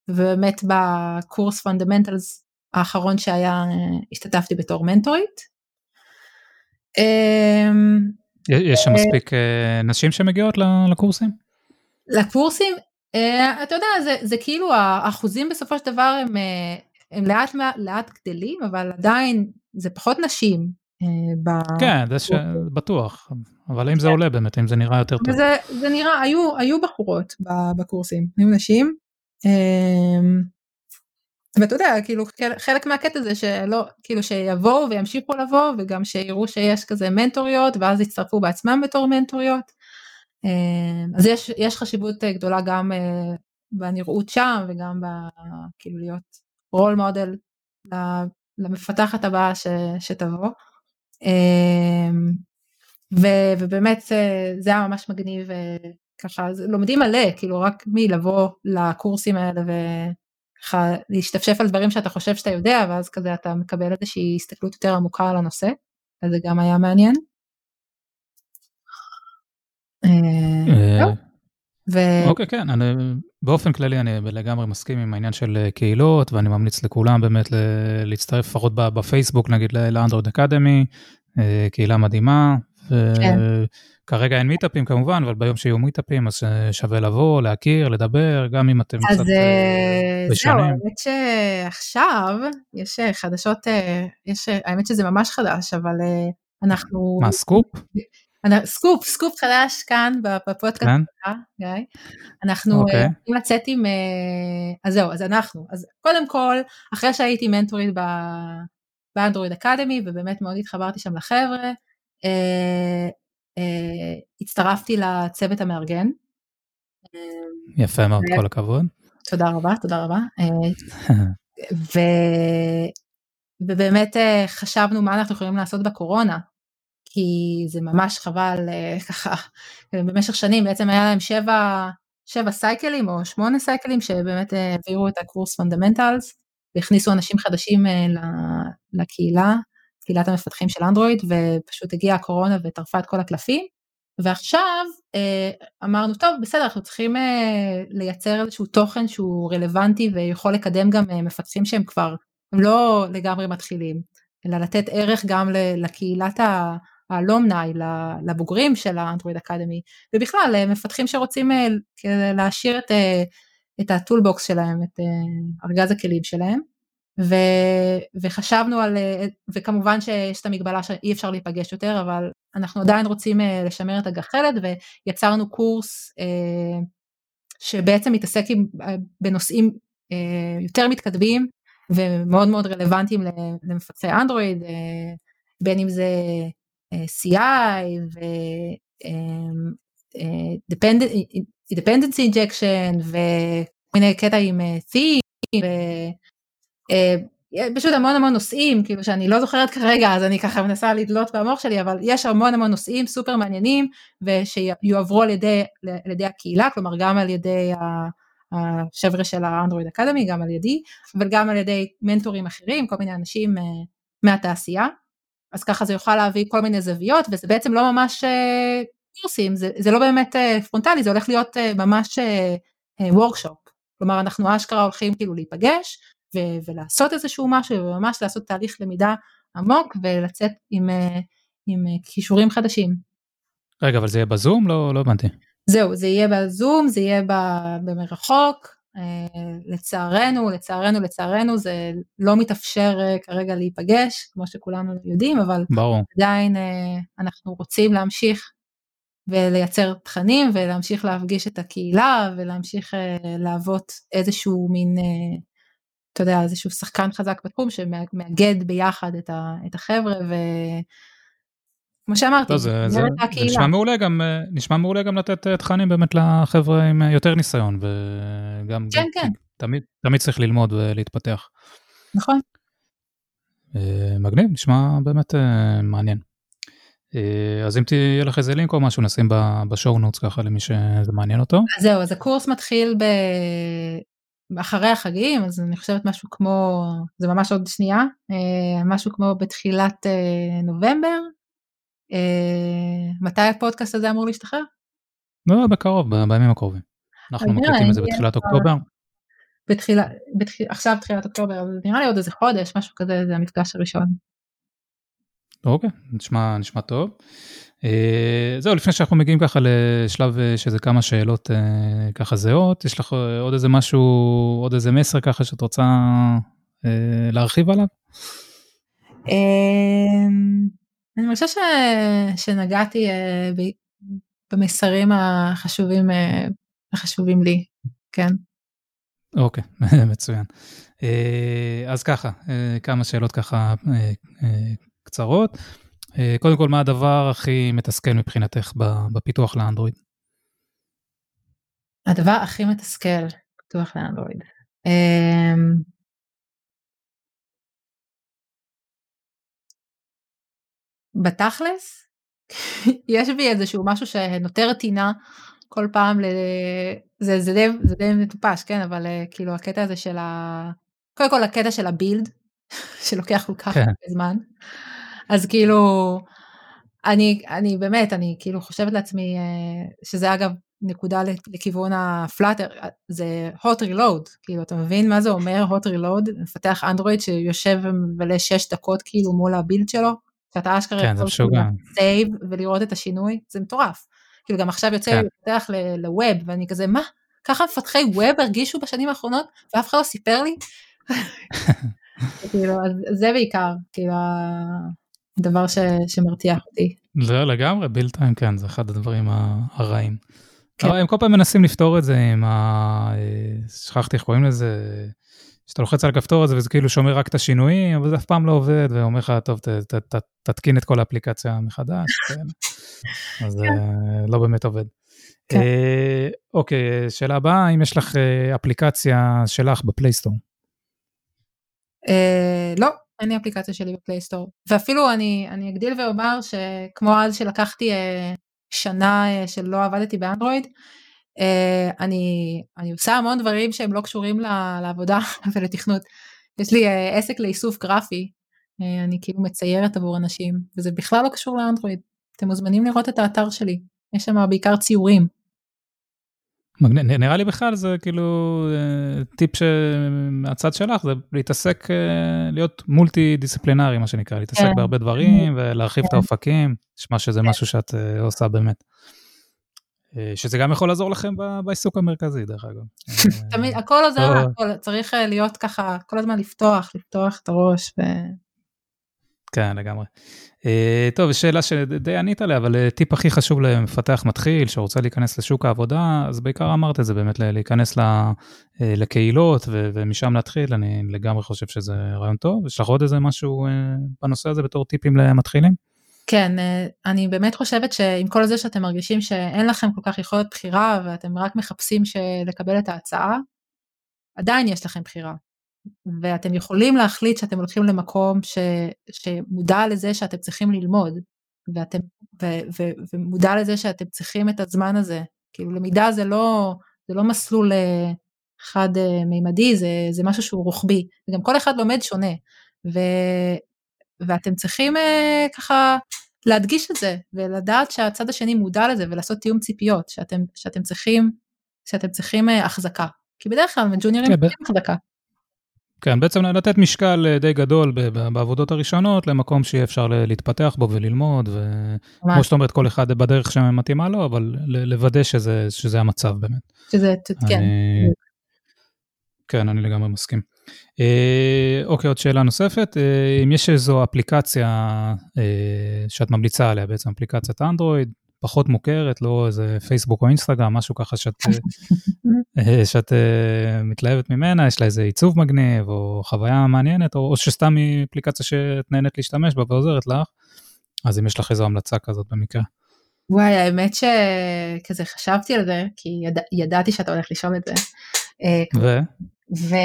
ובאמת בקורס Fundamentals האחרון שהיה השתתפתי בתור מנטורית. אמ, יש שם מספיק אה, נשים שמגיעות לקורסים? לקורסים? אה, אתה יודע, זה, זה כאילו האחוזים בסופו של דבר הם, אה, הם לאט לאט גדלים, אבל עדיין זה פחות נשים. כן, זה ש... בטוח, אבל אם זה כן. עולה באמת, אם זה נראה יותר טוב. זה, זה נראה, היו, היו בחורות בקורסים, היו נשים. אמ, ואתה יודע, כאילו חלק מהקטע זה שלא, כאילו שיבואו וימשיכו לבוא וגם שיראו שיש כזה מנטוריות ואז יצטרפו בעצמם בתור מנטוריות. אמ, אז יש, יש חשיבות אה, גדולה גם אה, בנראות שם וגם ב, כאילו להיות רול מודל למפתחת הבאה ש, שתבוא. אמ, ו, ובאמת אה, זה היה ממש מגניב ככה לומדים מלא כאילו רק מלבוא לקורסים האלה ככה להשתפשף על דברים שאתה חושב שאתה יודע ואז כזה אתה מקבל איזושהי הסתכלות יותר עמוקה על הנושא אז זה גם היה מעניין. אה, אה, אוקיי כן אני באופן כללי אני לגמרי מסכים עם העניין של אה, קהילות ואני ממליץ לכולם באמת להצטרף לפחות בפייסבוק נגיד לאנדרואיד אקדמי קהילה מדהימה. כן. כרגע אין מיטאפים כמובן, אבל ביום שיהיו מיטאפים אז שווה לבוא, להכיר, לדבר, גם אם אתם קצת בשנים. אז זהו, האמת שעכשיו יש חדשות, יש, האמת שזה ממש חדש, אבל אנחנו... מה, סקופ? סקופ, סקופ חדש כאן בפודקאסט כן? שלך, גיא. אנחנו okay. אוקיי. הולכים לצאת עם, אז זהו, אז אנחנו, אז קודם כל, אחרי שהייתי מנטורית ב Android Academy, ובאמת מאוד התחברתי שם לחבר'ה, אה, הצטרפתי לצוות המארגן. יפה מאוד, כל הכבוד. תודה רבה, תודה רבה. אה, ו... ובאמת אה, חשבנו מה אנחנו יכולים לעשות בקורונה, כי זה ממש חבל ככה, במשך שנים בעצם היה להם שבע, שבע סייקלים או שמונה סייקלים שבאמת העבירו את הקורס Fundamentals והכניסו אנשים חדשים לקהילה קהילת המפתחים של אנדרואיד ופשוט הגיעה הקורונה וטרפה את כל הקלפים. ועכשיו אה, אמרנו טוב בסדר אנחנו צריכים אה, לייצר איזשהו תוכן שהוא רלוונטי ויכול לקדם גם אה, מפתחים שהם כבר הם לא לגמרי מתחילים אלא לתת ערך גם לקהילת האלומני לבוגרים של האנדרואיד אקדמי ובכלל מפתחים שרוצים להשאיר את, את הטולבוקס שלהם את ארגז הכלים שלהם. ו, וחשבנו על, וכמובן שיש את המגבלה שאי אפשר להיפגש יותר, אבל אנחנו עדיין רוצים אה, לשמר את הגחלת ויצרנו קורס אה, שבעצם מתעסק עם, אה, בנושאים יותר מתקדמים ומאוד מאוד רלוונטיים למפתחי אנדרואיד, בין אם זה CI ו... dependency injection ומיני קטע עם theme אה, פשוט המון המון נושאים כאילו שאני לא זוכרת כרגע אז אני ככה מנסה לדלות במוח שלי אבל יש המון המון נושאים סופר מעניינים ושיועברו על ידי, על ידי הקהילה כלומר גם על ידי החבר'ה של ה Android Academy גם על ידי אבל גם על ידי מנטורים אחרים כל מיני אנשים אה, מהתעשייה אז ככה זה יוכל להביא כל מיני זוויות וזה בעצם לא ממש אה, קורסים זה, זה לא באמת פרונטלי זה הולך להיות ממש workshop כלומר אנחנו אשכרה הולכים כאילו להיפגש ו- ולעשות איזשהו משהו וממש לעשות תהליך למידה עמוק ולצאת עם, עם כישורים חדשים. רגע אבל זה יהיה בזום? לא, לא הבנתי. זהו זה יהיה בזום זה יהיה במרחוק אה, לצערנו, לצערנו, לצערנו זה לא מתאפשר אה, כרגע להיפגש, כמו שכולנו יודעים, אבל ברור. עדיין אה, אנחנו רוצים להמשיך ולייצר תכנים ולהמשיך להפגיש את הקהילה ולהמשיך להוות איזשהו מין, אתה יודע, איזשהו שחקן חזק בתחום שמאגד ביחד את החבר'ה ו... כמו שאמרתי, לא, זה, זה, זה נשמע מעולה גם, אה, נשמע מעולה גם לתת אה, תכנים באמת לחבר'ה עם אה, יותר ניסיון, וגם כן, כן. תמיד, תמיד צריך ללמוד ולהתפתח. נכון. מגניב, נשמע באמת מעניין. אז אם תהיה לך איזה לינק או משהו, נשים בשואו נוטס ככה למי שזה מעניין אותו. אז זהו, אז הקורס מתחיל ב... אחרי החגים, אז אני חושבת משהו כמו, זה ממש עוד שנייה, משהו כמו בתחילת נובמבר, מתי הפודקאסט הזה אמור להשתחרר? לא, בקרוב, בימים הקרובים. אנחנו מקליטים את זה בתחילת אוקטובר. בתחילה, בתחיל, עכשיו תחילת אוקטובר, אז נראה לי עוד איזה חודש, משהו כזה, זה המפגש הראשון. אוקיי, נשמע, נשמע טוב. Uh, זהו, לפני שאנחנו מגיעים ככה לשלב uh, שזה כמה שאלות uh, ככה זהות, יש לך עוד איזה משהו, עוד איזה מסר ככה שאת רוצה uh, להרחיב עליו? אני חושבת ש... שנגעתי uh, ב... במסרים החשובים, uh, החשובים לי, כן. אוקיי, מצוין. Uh, אז ככה, uh, כמה שאלות ככה uh, uh, קצרות. Uh, קודם כל, מה הדבר הכי מתסכל מבחינתך בפיתוח לאנדרואיד? הדבר הכי מתסכל בפיתוח לאנדרואיד. בתכלס יש בי איזשהו משהו שנותר טינה כל פעם ל... זה, זה, די, זה די מטופש כן אבל אה, כאילו הקטע הזה של ה... קודם כל הקטע של ה build שלוקח כל כך כן. הרבה זמן. אז כאילו אני אני באמת אני כאילו חושבת לעצמי אה, שזה אגב נקודה לכיוון ה Flutter זה hot reload. כאילו אתה מבין מה זה אומר hot reload? מפתח אנדרואיד שיושב ומבלה 6 דקות כאילו מול ה build שלו שאתה אשכרה כן, יכול save ולראות את השינוי, זה מטורף. כאילו גם עכשיו יוצא כן. לי לפתח ל web, ואני כזה, מה? ככה מפתחי ווב הרגישו בשנים האחרונות, ואף אחד לא סיפר לי? כאילו, אז זה בעיקר, כאילו, הדבר ש, שמרתיח אותי. זה לגמרי, ביל טיים, כן, זה אחד הדברים הרעים. כן. הם כל פעם מנסים לפתור את זה עם ה... אה, שכחתי איך קוראים לזה. שאתה לוחץ על הכפתור הזה וזה כאילו שומר רק את השינויים, אבל זה אף פעם לא עובד, ואומר לך, טוב, ת, ת, ת, תתקין את כל האפליקציה מחדש, כן. אז זה אה, לא באמת עובד. כן. אה, אוקיי, שאלה הבאה, האם יש לך אה, אפליקציה שלך בפלייסטור? אה, לא, אין לי אפליקציה שלי בפלייסטור. ואפילו אני, אני אגדיל ואומר שכמו אז שלקחתי אה, שנה אה, שלא עבדתי באנדרואיד, אני, אני עושה המון דברים שהם לא קשורים לעבודה ולתכנות. יש לי uh, עסק לאיסוף גרפי, uh, אני כאילו מציירת עבור אנשים, וזה בכלל לא קשור לאנדרואיד. אתם מוזמנים לראות את האתר שלי, יש שם בעיקר ציורים. נראה לי בכלל זה כאילו טיפ מהצד שלך זה להתעסק להיות מולטי דיסציפלינרי מה שנקרא להתעסק כן. בהרבה דברים ולהרחיב כן. את האופקים נשמע שזה כן. משהו שאת עושה באמת. אה, שזה גם יכול לעזור לכם בעיסוק המרכזי דרך אגב. תמיד, הכל עוזר, הכל, צריך אה, להיות ככה, כל הזמן לפתוח, לפתוח את הראש. ו... כן, לגמרי. טוב, שאלה שדי ענית עליה, אבל טיפ הכי חשוב למפתח מתחיל שרוצה להיכנס לשוק העבודה, אז בעיקר אמרת את זה באמת, להיכנס לקהילות ומשם להתחיל, אני לגמרי חושב שזה רעיון טוב. יש לך עוד איזה משהו בנושא הזה בתור טיפים למתחילים? כן, אה, אני באמת חושבת שעם כל זה שאתם מרגישים שאין לכם כל כך יכולת בחירה ואתם רק מחפשים לקבל את ההצעה, עדיין יש לכם בחירה. ואתם יכולים להחליט שאתם הולכים למקום ש, שמודע לזה שאתם צריכים ללמוד, ואתם, ו, ו, ומודע לזה שאתם צריכים את הזמן הזה. כאילו למידה זה לא, זה לא מסלול אה, חד אה, מימדי, זה, זה משהו שהוא רוחבי, וגם כל אחד לומד שונה. ו, ואתם צריכים uh, ככה להדגיש את זה ולדעת שהצד השני מודע לזה ולעשות תיאום ציפיות שאתם, שאתם צריכים, שאתם צריכים uh, החזקה כי בדרך כלל ג'וניורים כן, ב- כן, חזקה. כן, בעצם לתת משקל אה, די גדול בעבודות הראשונות למקום שיהיה אפשר להתפתח בו וללמוד, וכמו שאת אומרת, כל אחד בדרך שמתאימה לו, אבל לוודא שזה, שזה המצב באמת. שזה, כן, אני, כן, אני לגמרי מסכים. אה, אוקיי, עוד שאלה נוספת, אה, אם יש איזו אפליקציה אה, שאת ממליצה עליה, בעצם אפליקציית אנדרואיד, פחות מוכרת, לא איזה פייסבוק או אינסטגרם, משהו ככה שאת, שאת מתלהבת ממנה, יש לה איזה עיצוב מגניב, או חוויה מעניינת, או, או שסתם היא אפליקציה שאת נהנית להשתמש בה ועוזרת לך, אז אם יש לך איזו המלצה כזאת במקרה. וואי, האמת שכזה חשבתי על זה, כי יד... ידעתי שאתה הולך לשאול את זה. ו? ולא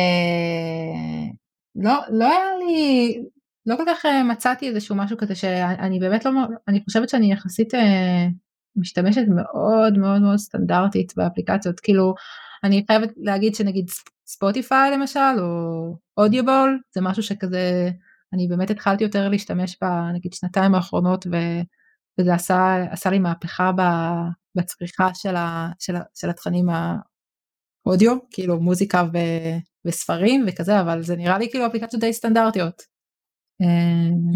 לא היה לי, לא כל כך אה, מצאתי איזשהו משהו כזה שאני באמת לא, אני חושבת שאני יחסית אה, משתמשת מאוד מאוד מאוד סטנדרטית באפליקציות, כאילו אני חייבת להגיד שנגיד ספוטיפיי למשל, או אודיובול, זה משהו שכזה, אני באמת התחלתי יותר להשתמש בנגיד שנתיים האחרונות, ו, וזה עשה, עשה לי מהפכה בצריכה של, ה, של, של התכנים האודיו, כאילו מוזיקה ו, וספרים וכזה, אבל זה נראה לי כאילו אפליקציות די סטנדרטיות.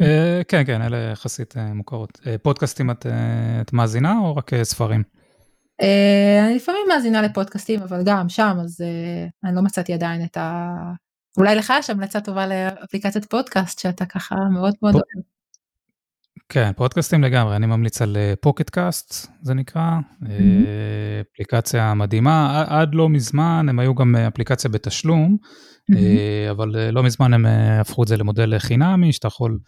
אה, כן, כן, אלה יחסית אה, מוכרות. אה, פודקאסטים את, את מאזינה או רק ספרים? אני לפעמים מאזינה לפודקאסטים, אבל גם שם, אז אני לא מצאתי עדיין את ה... אולי לך יש המלצה טובה לאפליקציית פודקאסט שאתה ככה מאוד מאוד אוהב. כן, פודקאסטים לגמרי, אני ממליץ על פוקט קאסט, זה נקרא, mm-hmm. אפליקציה מדהימה, עד לא מזמן הם היו גם אפליקציה בתשלום, mm-hmm. אבל לא מזמן הם הפכו את זה למודל חינמי, שאתה יכול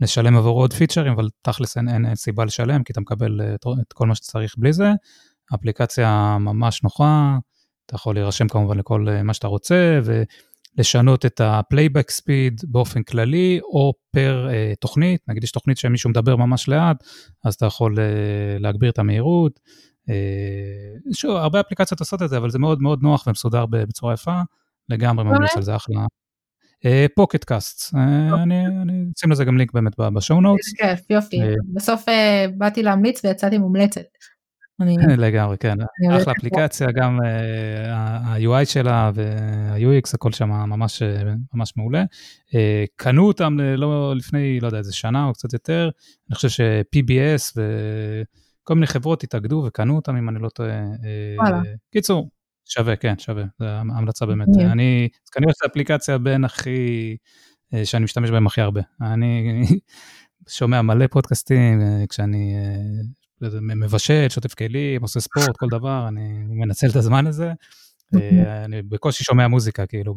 לשלם עבור עוד פיצ'רים, אבל תכלס אין, אין סיבה לשלם, כי אתה מקבל את כל מה שצריך בלי זה. אפליקציה ממש נוחה, אתה יכול להירשם כמובן לכל מה שאתה רוצה, ו... לשנות את ה-playback speed באופן כללי, או פר uh, תוכנית, נגיד יש תוכנית שמישהו מדבר ממש לאט, אז אתה יכול uh, להגביר את המהירות. Uh, שוב, הרבה אפליקציות עושות את זה, אבל זה מאוד מאוד נוח ומסודר בצורה יפה, לגמרי ממליץ על זה אחלה. פוקט קאסט, אני אשים לזה גם לינק באמת בשואו נוטס. יופי, בסוף באתי להמליץ ויצאתי מומלצת. לגמרי, כן, אחלה אפליקציה, גם ה-UI שלה וה-UX, הכל שם ממש, ממש מעולה. קנו אותם לא לפני, לא יודע, איזה שנה או קצת יותר, אני חושב ש-PBS וכל מיני חברות התאגדו וקנו אותם, אם אני לא טועה. קיצור, שווה, כן, שווה, זו המלצה באמת. אני, כנראה שזו האפליקציה בין הכי, שאני משתמש בהם הכי הרבה. אני שומע מלא פודקאסטים כשאני מבשל, שוטף כלים, עושה ספורט, כל דבר, אני מנצל את הזמן הזה. אוקיי. אני בקושי שומע מוזיקה, כאילו,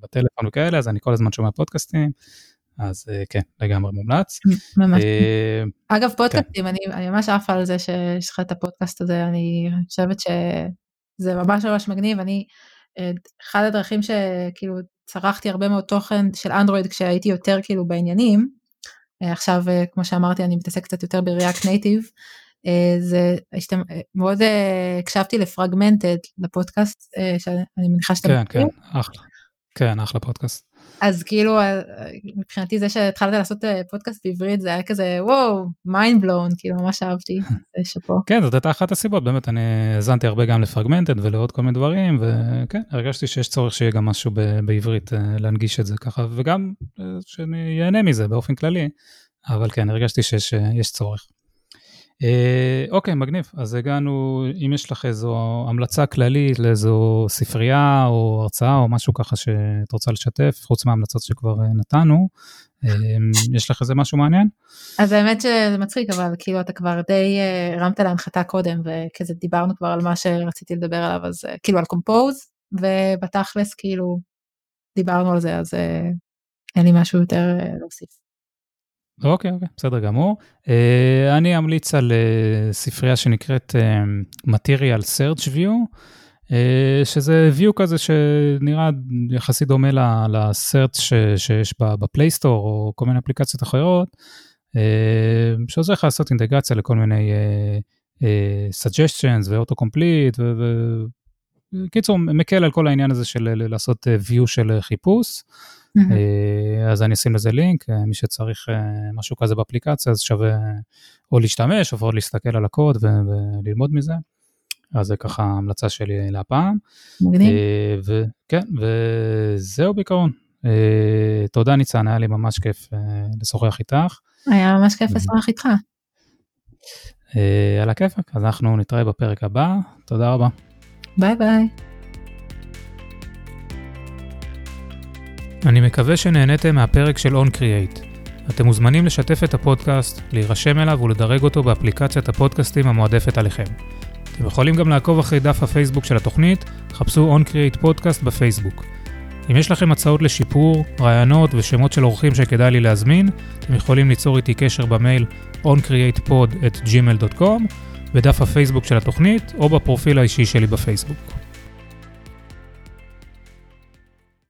בטלפון וכאלה, אז אני כל הזמן שומע פודקאסטים, אז כן, לגמרי מומלץ. ממש. אגב, פודקאסטים, אני ממש עפה על זה שיש לך את הפודקאסט הזה, אני חושבת שזה ממש ממש מגניב, אני, אחד הדרכים שכאילו צרכתי הרבה מאוד תוכן של אנדרואיד כשהייתי יותר כאילו בעניינים, עכשיו כמו שאמרתי אני מתעסק קצת יותר בריאקט נייטיב, זה מאוד הקשבתי ל Fragmented לפודקאסט שאני מניחה שאתה כן, מכיר. כן, אחלה, כן, אחלה פודקאסט. אז כאילו מבחינתי זה שהתחלת לעשות פודקאסט בעברית זה היה כזה וואו mind blown כאילו ממש אהבתי שאפו. כן זאת הייתה אחת הסיבות באמת אני האזנתי הרבה גם ל Fragmented ולעוד כל מיני דברים וכן הרגשתי שיש צורך שיהיה גם משהו בעברית להנגיש את זה ככה וגם שאני ייהנה מזה באופן כללי אבל כן הרגשתי שיש צורך. אוקיי, מגניב. אז הגענו, אם יש לך איזו המלצה כללית לאיזו ספרייה או הרצאה או משהו ככה שאת רוצה לשתף, חוץ מההמלצות שכבר נתנו, יש לך איזה משהו מעניין? אז האמת שזה מצחיק, אבל כאילו אתה כבר די הרמת להנחתה קודם, וכזה דיברנו כבר על מה שרציתי לדבר עליו, אז כאילו על קומפוז, ובתכלס כאילו דיברנו על זה, אז אין לי משהו יותר להוסיף. אוקיי, אוקיי, בסדר גמור. Uh, אני אמליץ על uh, ספרייה שנקראת uh, Material Search View, uh, שזה view כזה שנראה יחסית דומה ל-search שיש בפלייסטור או כל מיני אפליקציות אחרות, uh, שעוזר לך לעשות אינטגרציה לכל מיני uh, uh, suggestions ו-auto-complete, וקיצור, מקל על כל העניין הזה של לעשות view של חיפוש. Mm-hmm. אז אני אשים לזה לינק, אה, מי שצריך אה, משהו כזה באפליקציה, אז שווה או להשתמש או להסתכל על הקוד וללמוד מזה. אז זה ככה המלצה שלי להפעם. מגניב. וכן, וזהו בעיקרון. תודה ניצן, היה לי ממש כיף לשוחח איתך. היה ממש כיף לשוחח איתך. על הכיפאק, אז אנחנו נתראה בפרק הבא, תודה רבה. ביי ביי. אני מקווה שנהניתם מהפרק של OnCreate. אתם מוזמנים לשתף את הפודקאסט, להירשם אליו ולדרג אותו באפליקציית הפודקאסטים המועדפת עליכם. אתם יכולים גם לעקוב אחרי דף הפייסבוק של התוכנית, חפשו OnCreate פודקאסט בפייסבוק. אם יש לכם הצעות לשיפור, רעיונות ושמות של אורחים שכדאי לי להזמין, אתם יכולים ליצור איתי קשר במייל oncreatepod@gmail.com, בדף הפייסבוק של התוכנית או בפרופיל האישי שלי בפייסבוק.